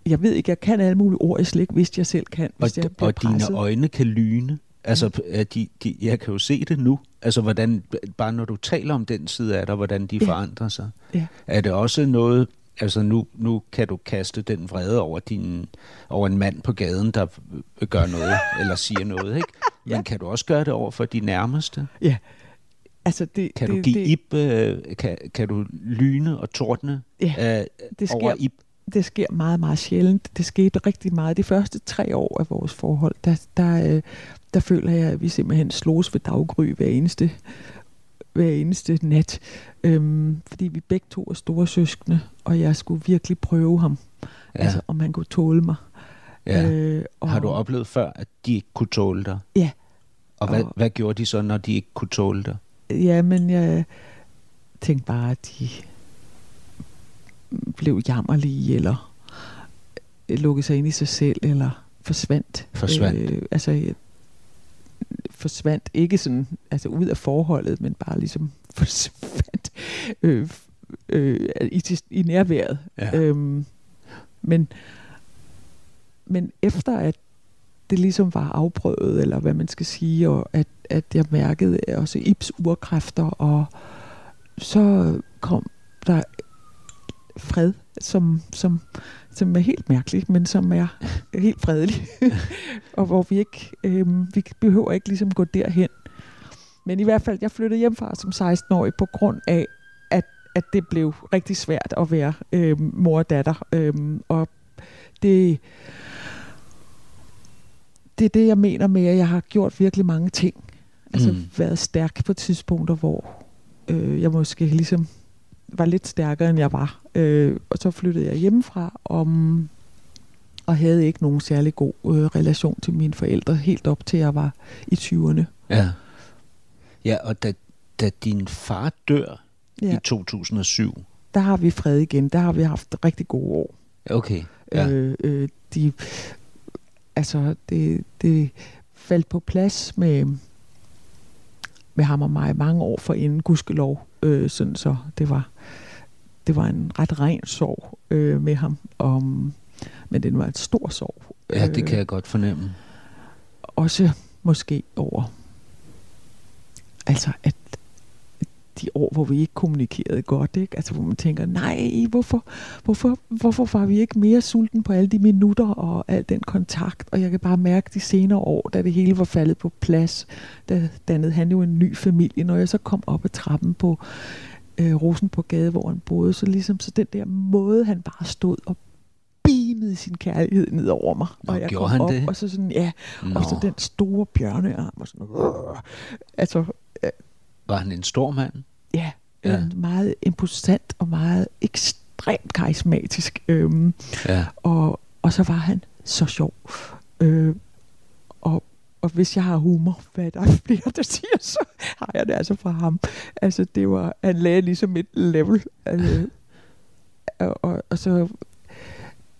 Jeg ved ikke, jeg kan alle mulige ord, jeg slet ikke vidste, jeg selv kan, og, hvis jeg bliver og dine presset. øjne kan lyne. Altså, at de, de, jeg kan jo se det nu. Altså, hvordan, bare når du taler om den side af dig, hvordan de Ja. forandrer sig. Ja. Er det også noget, altså nu, nu kan du kaste den vrede over, din, over en mand på gaden, der gør noget, eller siger noget, ikke? Men Ja. kan du også gøre det over for de nærmeste? Ja. Altså det, Kan det, du give det, Ib, øh, kan, kan du lyne og tordne Ja, øh, det over sker, Ib? Det sker meget, meget sjældent. Det skete rigtig meget. De første tre år af vores forhold, der, der, øh, der føler jeg, at vi simpelthen slås ved daggry hver eneste, hver eneste nat. Øhm, fordi vi begge to er store søskende, og jeg skulle virkelig prøve ham. Ja. Altså, om han kunne tåle mig. ja. Øh, og, Har du oplevet før, at de ikke kunne tåle dig? Ja. Og hvad, Og- hvad gjorde de så, når de ikke kunne tåle dig? Ja, men jeg tænkte bare, at de blev jammerlige, eller lukkede sig ind i sig selv, eller forsvandt. Forsvandt. Øh, altså, jeg forsvandt ikke sådan, altså ud af forholdet, men bare ligesom forsvandt øh, øh, i, i nærværet. Ja. Øhm, men, men efter at det ligesom var afprøvet, eller hvad man skal sige, og at, at jeg mærkede også Ibs urkræfter, og så kom der fred, som, som, som er helt mærkelig, men som er helt fredelig. og hvor vi ikke, øh, vi behøver ikke ligesom gå derhen. Men i hvert fald, jeg flyttede hjemmefra som 16-årig på grund af, at, at det blev rigtig svært at være øh, mor og datter. Øh, og det, det er det, jeg mener med, at jeg har gjort virkelig mange ting. Altså Mm. været stærk på tidspunkter, hvor øh, jeg måske ligesom var lidt stærkere, end jeg var. Øh, og så flyttede jeg hjemmefra om, og havde ikke nogen særlig god øh, relation til mine forældre, helt op til jeg var i 20'erne. Ja. Ja, og da, da din far dør ja. I 2007, der har vi fred igen. Der har vi haft rigtig gode år. okay. Ja. Øh, øh, de, altså, det, det faldt på plads med, med ham og mig mange år for inden, gudskelov. Øh, sådan så det var, det var en ret ren sorg øh, med ham. Om, men det var en stor sorg. ja, det kan jeg godt fornemme. også måske over, altså at de år, hvor vi ikke kommunikerede godt, ikke? Altså, hvor man tænker, nej, hvorfor, hvorfor, hvorfor var vi ikke mere sulten på alle de minutter og al den kontakt? Og jeg kan bare mærke de senere år, da det hele var faldet på plads, der dannede han jo en ny familie. Når jeg så kom op ad trappen på øh, Rosen på gade, hvor han boede. Så ligesom så den der måde, han bare stod og beamede sin kærlighed ned over mig. Nå, og jeg gjorde kom han op, det? og så sådan, ja, Nå, og så den store bjørnearm og sådan noget. Altså, var han en stor mand? ja, Ja. ja. meget imposant og meget ekstremt karismatisk. Øhm, Ja. og, og så var han så sjov. Øh, og, og hvis jeg har humor, hvad der er flere, der siger, så har jeg det altså fra ham. Altså, det var, han lagde ligesom et level. Altså, og, og, og så,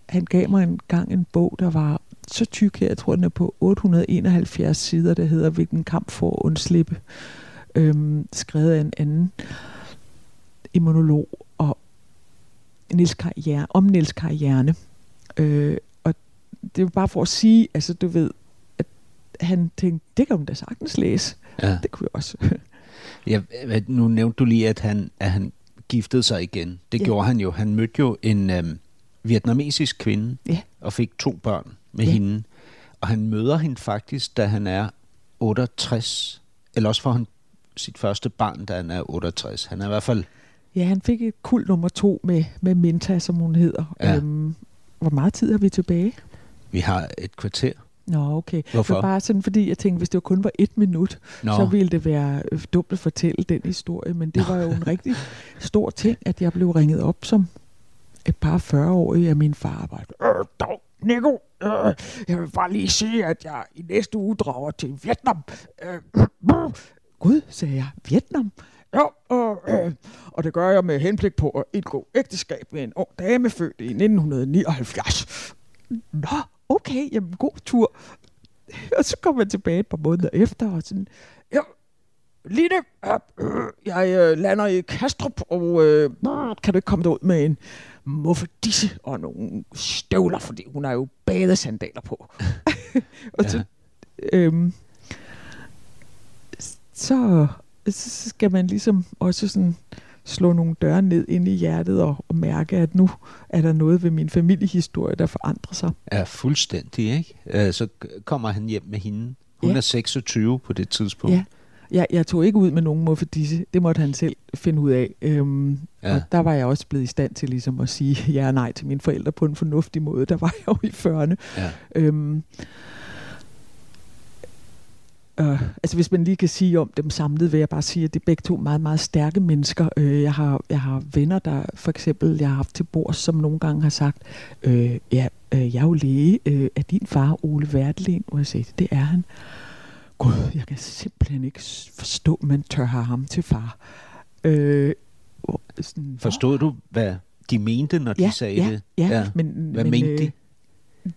han gav mig en gang en bog, der var så tyk her, jeg tror, den er på 871 sider, der hedder Hvilken kamp for at undslippe. Øhm, skrevet af en anden immunolog og Niels Karriere, om Niels Karriere. Øh, og det er bare for at sige, altså du ved, han tænkte, det kan man da sagtens læse. ja. Det kunne jeg også. Ja, nu nævnte du lige, at han, at han giftede sig igen. Det Ja. gjorde han jo. Han mødte jo en øhm, vietnamesisk kvinde Ja. og fik to børn med Ja. hende. Og han møder hende faktisk, da han er 68. Eller også får han sit første barn, da han er 68. Han er i hvert fald... Ja, han fik et kul nummer to med, med Minta, som hun hedder. Ja. Øhm, hvor meget tid har vi tilbage? Vi har et kvarter. Nå, okay. Hvorfor? Det var bare sådan, fordi jeg tænkte, hvis det kun var et minut, Nå, så ville det være øh, dumt at fortælle den historie. Men det var jo en rigtig stor ting, at jeg blev ringet op som et par 40-årige af min far. Bare, øh, dog, Nico, øh, jeg vil bare lige sige, at jeg i næste uge drager til Vietnam. Øh, øh, Gud, sagde jeg, Vietnam? Ja, øh, øh, og det gør jeg med henblik på at indgå ægteskab med en ung dame født i 1979. Nå, okay, jamen god tur. Og så kom jeg tilbage et par måneder efter, og sådan, ja, Line, øh, jeg øh, lander i Kastrup, og øh, kan du ikke komme derud med en muffedisse og nogle støvler, fordi hun har jo badesandaler på. og så, øhm, så, så skal man ligesom også sådan slå nogle døre ned ind i hjertet og, og mærke, at nu er der noget ved min familiehistorie, der forandrer sig. er fuldstændig, ikke? Øh, Så kommer han hjem med hende. Hun Ja. er 26 på det tidspunkt. Ja. Jeg, jeg tog ikke ud med nogen muffedisse. Det måtte han selv finde ud af. Øhm, Ja. ja. Og der var jeg også blevet i stand til ligesom at sige ja og nej til mine forældre på en fornuftig måde. Der var jeg jo i 40'erne. Ja. Øhm, øh, altså hvis man lige kan sige om dem samlet, vil jeg bare sige, at det er begge to meget, meget stærke mennesker. Øh, jeg, har, jeg har venner, der for eksempel, jeg har haft til bords, som nogle gange har sagt, øh, ja, øh, jeg er jo læge. Øh, er din far Ole Verdelin? Og jeg sagde, det er han. Gud, jeg kan simpelthen ikke forstå, man tør have ham til far. Øh, sådan, Forstod du, hvad de mente, når de ja, sagde ja, det? Ja, Ja. Men, Hvad men, mente de? øh,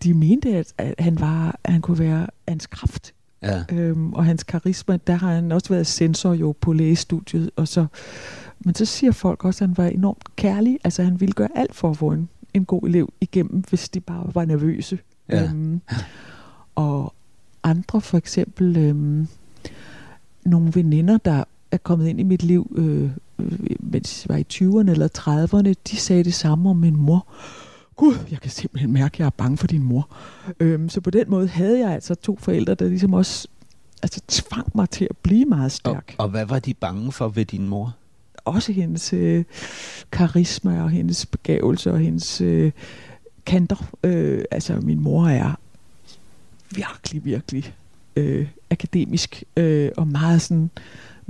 De mente, at, at han, var, at han kunne være hans kraft. Ja. Øhm, og hans karisma, der har han også været sensor jo på lægestudiet. Og så, men så siger folk også, at han var enormt kærlig. Altså han ville gøre alt for at få en, en god elev igennem, hvis de bare var nervøse. Ja. Øhm, og andre for eksempel, øhm, nogle veninder, der er kommet ind i mit liv, øh, øh, mens jeg var i 20'erne eller 30'erne, de sagde det samme om min mor. Gud, jeg kan simpelthen mærke, at jeg er bange for din mor. Øhm, så på den måde havde jeg altså to forældre, der ligesom også altså, tvang mig til at blive meget Og, stærk. og hvad var de bange for ved din mor? Også hendes øh, karisma og hendes begavelse og hendes øh, kanter. Øh, altså, min mor er virkelig, virkelig øh, akademisk øh, og meget sådan...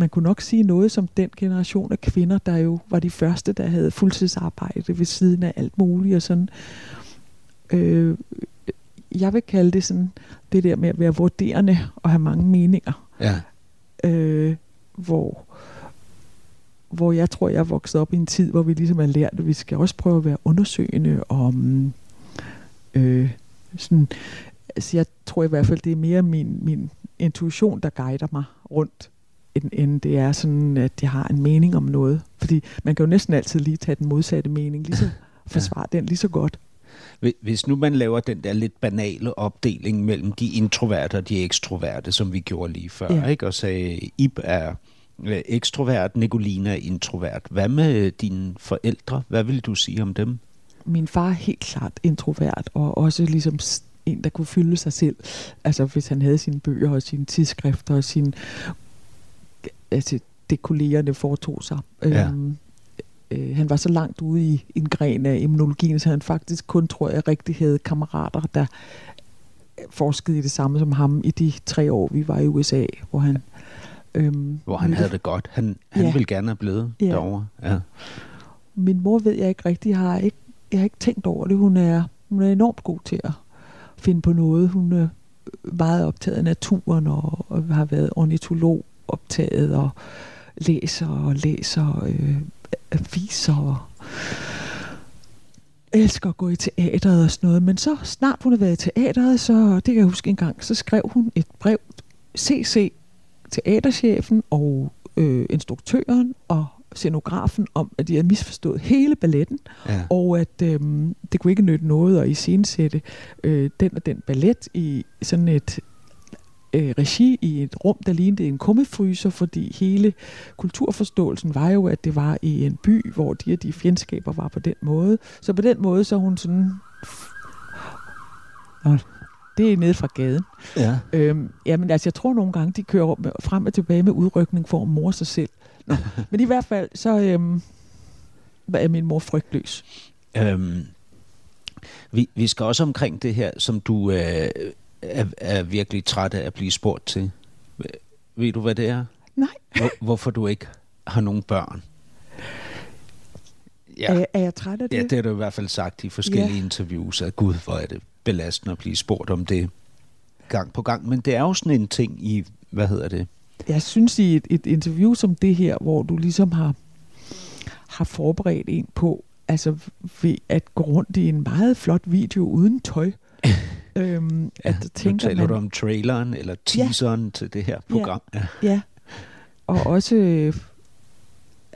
Man kunne nok sige noget som den generation af kvinder, der jo var de første, der havde fuldtidsarbejde ved siden af alt muligt og sådan. Øh, jeg vil kalde det sådan, det der med at være vurderende og have mange meninger Ja. øh, hvor, hvor jeg tror, jeg er vokset op i en tid, hvor vi ligesom har lært, at vi skal også prøve at være undersøgende om øh, sådan, altså jeg tror i hvert fald, det er mere min, min intuition, der guider mig rundt, end, end det er sådan, at jeg har en mening om noget. Fordi man kan jo næsten altid lige tage den modsatte mening, lige så forsvare den lige så godt. Hvi- Hvis nu man laver den der lidt banale opdeling mellem de introverte og de ekstroverte, som vi gjorde lige før, ja. Ja. ikke? og sagde, Ib er øh, ekstrovert, Nicolina er introvert. Hvad med dine forældre? Hvad vil du sige om dem? min far er helt klart introvert, og også ligesom en, der kunne fylde sig selv. Altså hvis han havde sine bøger og sine tidsskrifter og sine, altså det kollegerne foretog sig. Ja. Øhm, øh, han var så langt ude i en gren af immunologien, så han faktisk kun, tror jeg, rigtig havde kammerater, der forskede i det samme som ham i de tre år, vi var i USA, hvor han... Øhm, hvor han havde det godt. Han, han ja. ville gerne have blevet ja. derovre. Ja. Min mor ved jeg ikke rigtigt, jeg har ikke, jeg har ikke tænkt over det. Hun er, hun er enormt god til at finde på noget. Hun er meget optaget af naturen og, og har været ornitolog optaget og læser og læser øh, aviser og elsker at gå i teateret og sådan noget. Men så snart hun har været i teateret, så det kan jeg huske en gang, så skrev hun et brev CC teaterchefen og øh, instruktøren og scenografen om, at de havde misforstået hele balletten, ja. og at øh, det kunne ikke nytte noget at iscenesætte øh, den og den ballet i sådan et øh, regi i et rum, der lignede en kummefryser, fordi hele kulturforståelsen var jo, at det var i en by, hvor de og de fjendskaber var på den måde. Så på den måde, så hun sådan... Nå, det er nede fra gaden. Ja. Øhm, jamen altså, jeg tror nogle gange, de kører frem og tilbage med udrykning for at mor sig selv. Nå. Men i hvert fald, så øhm, er min mor frygtløs. Øhm, vi, vi skal også omkring det her, som du øh, er, er virkelig træt af at blive spurgt til. Ved du, hvad det er? Nej. Hvor, hvorfor du ikke har nogen børn? Ja. Er, er jeg træt af det? Ja, det har du i hvert fald sagt i forskellige ja. interviews, at gud, hvor er det belastende at blive spurgt om det gang på gang. Men det er jo sådan en ting i, hvad hedder det? Jeg synes i et, et interview som det her, hvor du ligesom har, har forberedt en på, altså ved at gå rundt i en meget flot video uden tøj, Øhm, ja, at tænker nu taler man, du om traileren eller teaseren ja, til det her program. Ja, ja. og også, øh,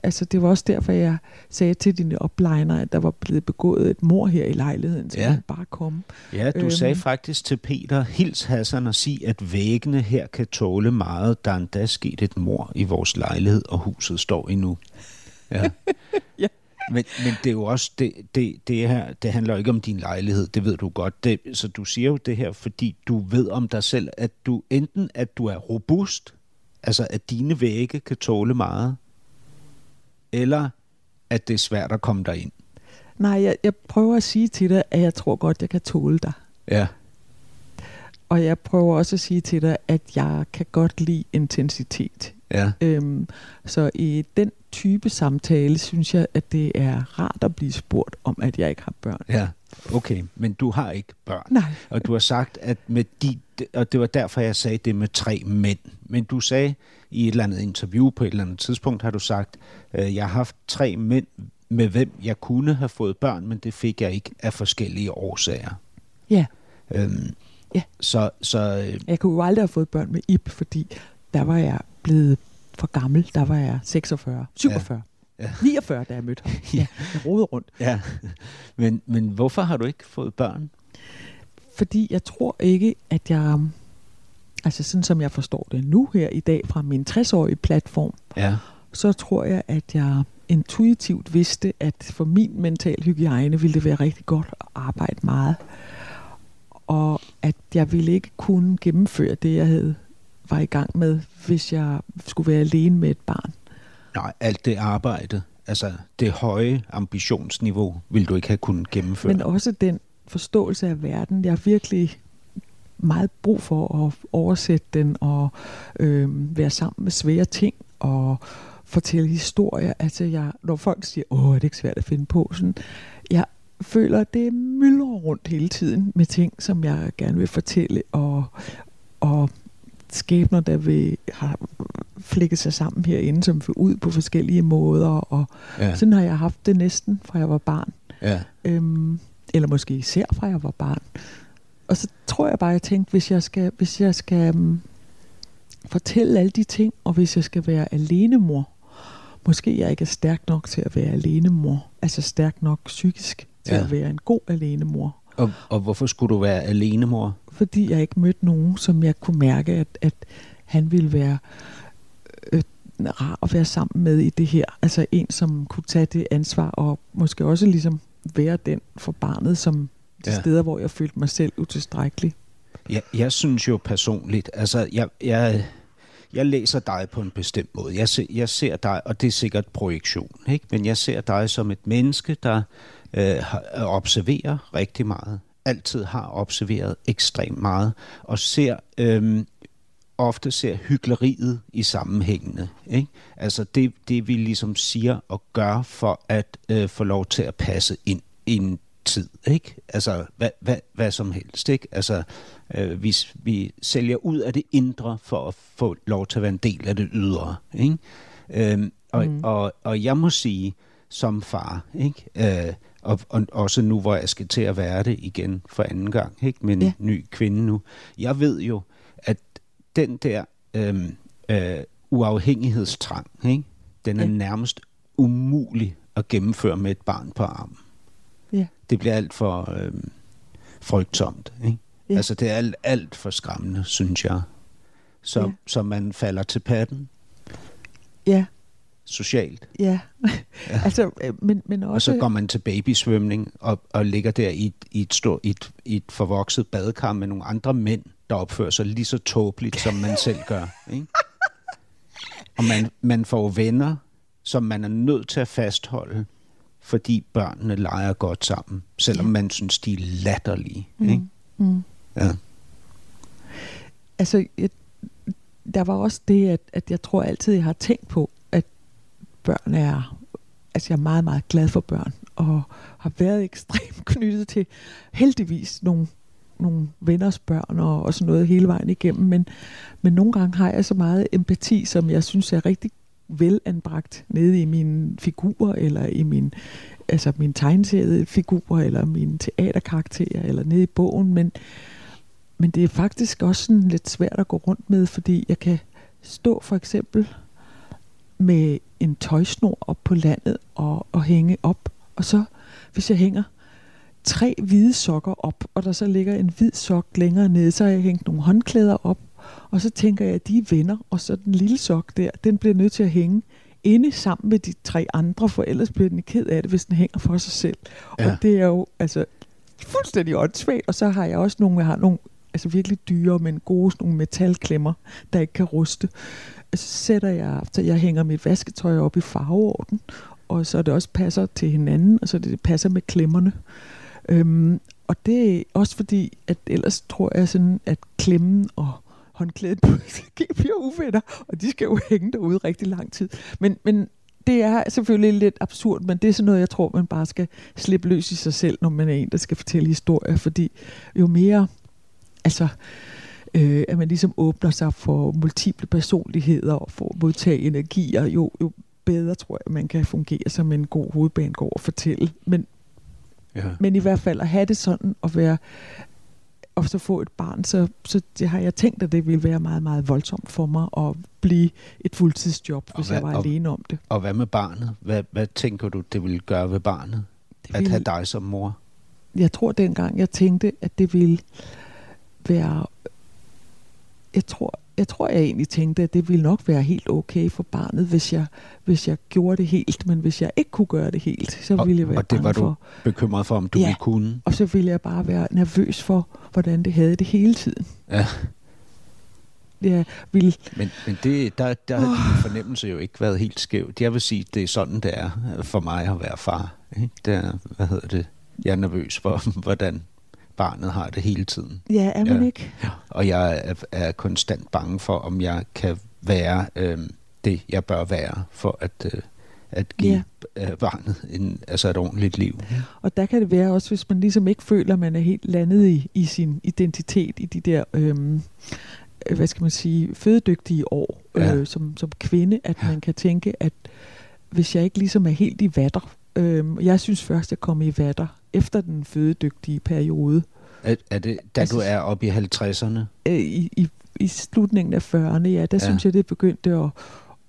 altså det var også derfor, jeg sagde til dine opliner, at der var blevet begået et mor her i lejligheden, så ja. bare komme. Ja, du øhm, sagde faktisk til Peter, hils Hassan og sig, at væggene her kan tåle meget. Der er endda sket et mor i vores lejlighed, og huset står endnu. Ja. ja. Men, men det er jo også, det, det, det her, det handler ikke om din lejlighed, det ved du godt. Det, så du siger jo det her, fordi du ved om dig selv, at du enten, at du er robust, altså at dine vægge kan tåle meget, eller at det er svært at komme ind. Nej, jeg, jeg prøver at sige til dig, at jeg tror godt, jeg kan tåle dig. Ja. Og jeg prøver også at sige til dig, at jeg kan godt lide intensitet. Ja. Øhm, så i den type samtale, synes jeg, at det er rart at blive spurgt om, at jeg ikke har børn. Ja, okay. Men du har ikke børn. Nej. Og du har sagt, at med de, og det var derfor, jeg sagde det med tre mænd. Men du sagde i et eller andet interview på et eller andet tidspunkt, har du sagt, øh, jeg har haft tre mænd, med hvem jeg kunne have fået børn, men det fik jeg ikke af forskellige årsager. Ja. Øhm, ja. Så, så, øh, jeg kunne jo aldrig have fået børn med Ip, fordi der var jeg blevet for gammel. Der var jeg 46, 47. Ja. Ja. 49, da jeg mødte ham. Ja, jeg rodede rundt. Ja. Men, men hvorfor har du ikke fået børn? Fordi jeg tror ikke, at jeg... Altså sådan som jeg forstår det nu her i dag fra min 60-årige platform, ja. så tror jeg, at jeg intuitivt vidste, at for min mental hygiejne ville det være rigtig godt at arbejde meget. Og at jeg ville ikke kunne gennemføre det, jeg havde var i gang med, hvis jeg skulle være alene med et barn. Nej, alt det arbejde, altså det høje ambitionsniveau, vil du ikke have kunnet gennemføre. Men også den forståelse af verden, jeg har virkelig meget brug for at oversætte den og øh, være sammen med svære ting og fortælle historier. Altså jeg, når folk siger, åh, er det ikke svært at finde på, sådan, jeg føler, at det myldrer rundt hele tiden med ting, som jeg gerne vil fortælle og, og skæbner, der vil have flækket sig sammen herinde, som vil ud på forskellige måder. Og ja. sådan har jeg haft det næsten, fra jeg var barn. Ja. Øhm, eller måske især fra jeg var barn. Og så tror jeg bare, jeg tænkte, hvis jeg skal, hvis jeg skal um, fortælle alle de ting, og hvis jeg skal være alenemor, måske jeg ikke er stærk nok til at være alenemor, altså stærk nok psykisk til ja. at være en god alenemor. Og, og hvorfor skulle du være alenemor? Fordi jeg ikke mødte nogen, som jeg kunne mærke, at, at han ville være øh, rar at være sammen med i det her. Altså en, som kunne tage det ansvar, og måske også ligesom være den for barnet, som de ja. steder, hvor jeg følte mig selv utilstrækkelig. Ja, jeg synes jo personligt, altså jeg, jeg, jeg læser dig på en bestemt måde. Jeg ser, jeg ser dig, og det er sikkert projektion, ikke? men jeg ser dig som et menneske, der øh, observerer rigtig meget, altid har observeret ekstremt meget, og ser øh, ofte ser hyggeleriet i sammenhængende. Ikke? Altså det, det, vi ligesom siger og gør for at øh, få lov til at passe ind i en tid. Ikke? Altså hvad, hvad, hvad som helst. Ikke? Altså øh, vi, vi sælger ud af det indre for at få lov til at være en del af det ydre. Ikke? Øhm, og, mm. og, og jeg må sige, som far, ikke? Øh, og, og også nu, hvor jeg skal til at være det igen for anden gang, ikke? med en ja. ny kvinde nu. Jeg ved jo, at den der øh, øh, uafhængighedstrang, ikke? den er ja. nærmest umulig at gennemføre med et barn på armen. Ja. Det bliver alt for øh, frygtsomt. Ikke? Ja. Altså det er alt, alt for skræmmende, synes jeg. Så, ja. så man falder til patten. Ja. Socialt. Ja. ja. altså, øh, men, men også... Og så går man til babysvømning og, og ligger der i et, i, et stort, i, et, i et forvokset badekar med nogle andre mænd, der opfører sig lige så tåbeligt, som man selv gør. Ikke? Og man, man får venner, som man er nødt til at fastholde, fordi børnene leger godt sammen, selvom man synes, de er latterlige. Mm. Ikke? Mm. Ja. Altså, jeg, der var også det, at, at jeg tror altid, jeg har tænkt på, børn er... Altså, jeg er meget, meget glad for børn, og har været ekstremt knyttet til heldigvis nogle, nogle venners børn og, og sådan noget hele vejen igennem. Men, men nogle gange har jeg så meget empati, som jeg synes er rigtig velanbragt nede i mine figurer, eller i min, altså min tegneserede figurer, eller mine teaterkarakterer, eller nede i bogen, men, men det er faktisk også sådan lidt svært at gå rundt med, fordi jeg kan stå for eksempel med en tøjsnor op på landet og, og hænge op, og så hvis jeg hænger tre hvide sokker op, og der så ligger en hvid sok længere nede, så har jeg hængt nogle håndklæder op, og så tænker jeg, at de er venner, og så den lille sok der, den bliver nødt til at hænge inde sammen med de tre andre, for ellers bliver den ked af det, hvis den hænger for sig selv. Ja. Og det er jo altså fuldstændig åndssvagt. Og så har jeg også nogle, jeg har nogle altså virkelig dyre, men gode sådan nogle metalklemmer, der ikke kan ruste. Så sætter jeg, så jeg hænger mit vasketøj op i farveorden, og så det også passer til hinanden, og så det passer med klemmerne. Øhm, og det er også fordi, at ellers tror jeg sådan, at klemmen og håndklædet bliver uvenner, og de skal jo hænge derude rigtig lang tid. Men, men det er selvfølgelig lidt absurd, men det er sådan noget, jeg tror, man bare skal slippe løs i sig selv, når man er en, der skal fortælle historier, fordi jo mere, altså, øh, at man ligesom åbner sig for multiple personligheder og for at modtage energier, jo, jo bedre tror jeg, man kan fungere som en god hovedbanegård og fortælle. Men, ja. men i hvert fald at have det sådan, at være og så få et barn, så, så det har jeg tænkt, at det ville være meget, meget voldsomt for mig at blive et fuldtidsjob, hvis hvad, jeg var og, alene om det. Og hvad med barnet? Hvad, hvad tænker du, det ville gøre ved barnet? Det ville, at have dig som mor? Jeg tror dengang, jeg tænkte, at det ville være... Jeg tror, jeg tror, jeg egentlig tænkte, at det ville nok være helt okay for barnet, hvis jeg, hvis jeg gjorde det helt. Men hvis jeg ikke kunne gøre det helt, så og, ville jeg være Og det var for, du bekymret for, om du ja, ville kunne? og så ville jeg bare være nervøs for, hvordan det havde det hele tiden. Ja. Jeg ville... Men, men det, der, der har oh. din fornemmelse jo ikke været helt skæv. Jeg vil sige, det er sådan, det er for mig at være far. Ikke? Det er, hvad hedder det? Jeg er nervøs for, hvordan barnet har det hele tiden. Ja, er man ja. ikke? Og jeg er, er konstant bange for, om jeg kan være øh, det, jeg bør være, for at, øh, at give ja. øh, barnet en, altså et ordentligt liv. Og der kan det være også, hvis man ligesom ikke føler, at man er helt landet i, i sin identitet, i de der... Øh, hvad skal man sige, fødedygtige år ja. øh, som, som kvinde, at ja. man kan tænke, at hvis jeg ikke ligesom er helt i vatter, øh, jeg synes først, jeg kommer i vatter efter den fødedygtige periode. Er, er det, da altså, du er oppe i 50'erne? Øh, I, i, I slutningen af 40'erne, ja, der ja. synes jeg, det begyndte at,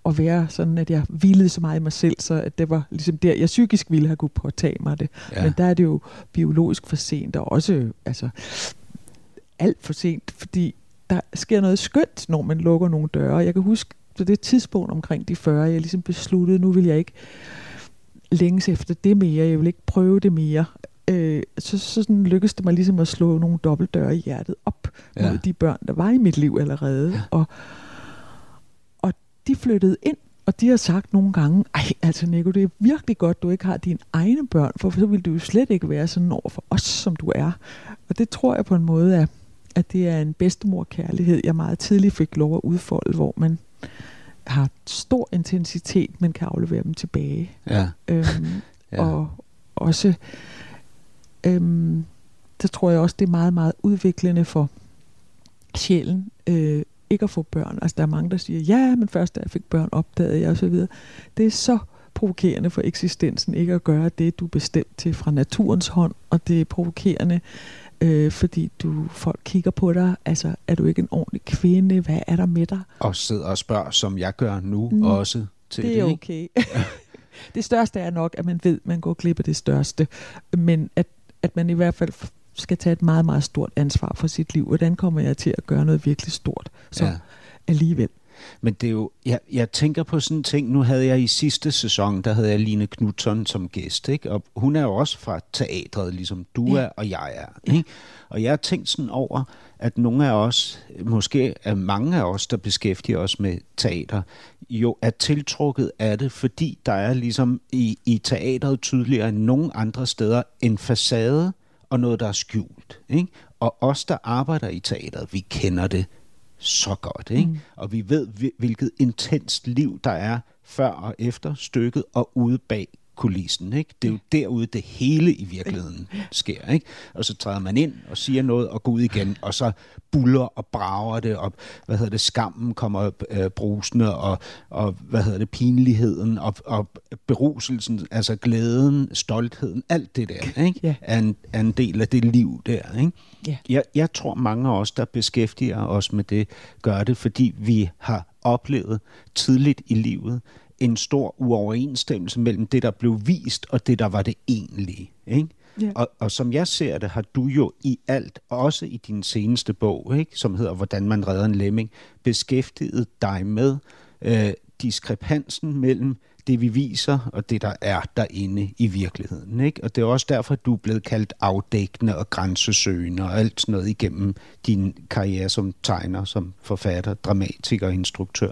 at være sådan, at jeg hvilede så meget i mig selv, så at det var ligesom der, jeg psykisk ville have kunne påtage mig det. Ja. Men der er det jo biologisk for sent, og også altså, alt for sent, fordi der sker noget skønt, når man lukker nogle døre. Jeg kan huske på det tidspunkt omkring de 40, jeg ligesom besluttede, nu vil jeg ikke længes efter det mere, jeg vil ikke prøve det mere øh, så, så sådan lykkedes det mig ligesom at slå nogle dobbeltdøre i hjertet op ja. mod de børn, der var i mit liv allerede. Ja. Og, de flyttede ind, og de har sagt nogle gange, ej, altså Nico, det er virkelig godt, du ikke har dine egne børn, for så vil du jo slet ikke være sådan over for os, som du er. Og det tror jeg på en måde er, at det er en bedstemorkærlighed, jeg meget tidligt fik lov at udfolde, hvor man har stor intensitet, men kan aflevere dem tilbage. Ja. Øhm, Ja. Og også, øhm, så tror jeg også, det er meget, meget udviklende for sjælen, øh, ikke at få børn. Altså der er mange, der siger, ja, men først da jeg fik børn, opdagede jeg osv. Det er så provokerende for eksistensen ikke at gøre det, du er bestemt til fra naturens hånd, og det er provokerende, øh, fordi du folk kigger på dig, altså er du ikke en ordentlig kvinde, hvad er der med dig? Og sidder og spørger, som jeg gør nu Mm. også til det det, er okay. det største er nok, at man ved, at man går glip af det største. Men at, at man i hvert fald skal tage et meget, meget stort ansvar for sit liv. Hvordan kommer jeg til at gøre noget virkelig stort? Så. Ja. alligevel. Men det er jo, jeg, jeg tænker på sådan en ting, nu havde jeg i sidste sæson, der havde jeg Line Knudsen som gæst, ikke? og hun er jo også fra teatret, ligesom du ja. er, og jeg er. Ikke? Og jeg har tænkt sådan over, at nogle af os, måske er mange af os, der beskæftiger os med teater, jo er tiltrukket af det, fordi der er ligesom i, i teatret tydeligere end nogen andre steder en facade og noget, der er skjult. Ikke? Og os, der arbejder i teateret, vi kender det så godt, ikke? Mm. Og vi ved, hvil- hvilket intenst liv der er før og efter stykket og ude bag kulissen, ikke? Det er jo derude, det hele i virkeligheden sker, ikke? Og så træder man ind og siger noget og går ud igen, og så buller og brager det, og hvad hedder det, skammen kommer øh, brusende, og, og hvad hedder det, pinligheden, og, og beruselsen, altså glæden, stoltheden, alt det der, ikke? Ja. Er, en, er en del af det liv der, ikke? Ja. Jeg, jeg tror, mange af os, der beskæftiger os med det, gør det, fordi vi har oplevet tidligt i livet en stor uoverensstemmelse mellem det, der blev vist, og det, der var det egentlige. Ikke? Ja. Og, og som jeg ser det, har du jo i alt, også i din seneste bog, ikke, som hedder Hvordan man redder en lemming, beskæftiget dig med øh, diskrepansen mellem det, vi viser, og det, der er derinde i virkeligheden. Ikke? Og det er også derfor, du er blevet kaldt afdækkende og grænsesøgende og alt sådan noget igennem din karriere som tegner, som forfatter, dramatiker og instruktør.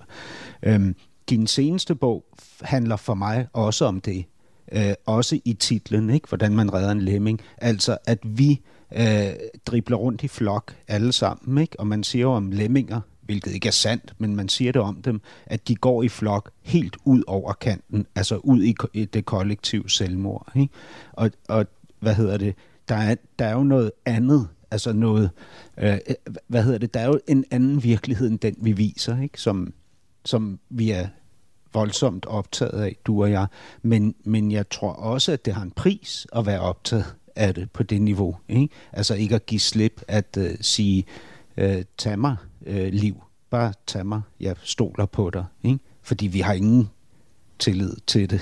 Øhm, din seneste bog handler for mig også om det. Øh, også i titlen, ikke? hvordan man redder en lemming. Altså, at vi øh, dribler rundt i flok alle sammen. Ikke? Og man siger jo om lemminger, hvilket ikke er sandt, men man siger det om dem, at de går i flok helt ud over kanten, altså ud i, i det kollektive selvmord. Ikke? Og, og hvad hedder det? Der er, der er jo noget andet, altså noget, øh, hvad hedder det? Der er jo en anden virkelighed end den, vi viser, ikke? Som, som vi er voldsomt optaget af, du og jeg. Men, men jeg tror også, at det har en pris at være optaget af det på det niveau. Ikke? Altså ikke at give slip, at uh, sige, uh, tag mig uh, liv, bare tag mig, jeg stoler på dig. Ikke? Fordi vi har ingen tillid til det,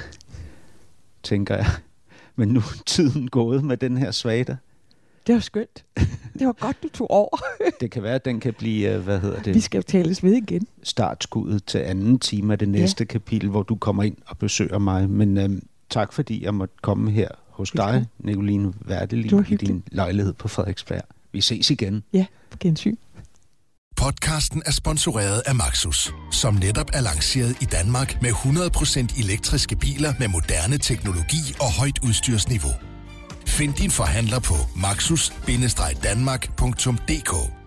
tænker jeg. Men nu er tiden gået med den her svada. Det var skønt. Det var godt, du tog over. Det kan være, at den kan blive, uh, hvad hedder det? Vi skal tales ved igen. startskuddet til anden time af det næste ja. kapitel, hvor du kommer ind og besøger mig. Men øhm, tak fordi jeg måtte komme her hos dig. Nicoline Værtelin, i din lejlighed på Frederiksberg. Vi ses igen. Ja, på gensyn. Podcasten er sponsoreret af Maxus, som netop er lanceret i Danmark med 100% elektriske biler med moderne teknologi og højt udstyrsniveau. Find din forhandler på maxus-danmark.dk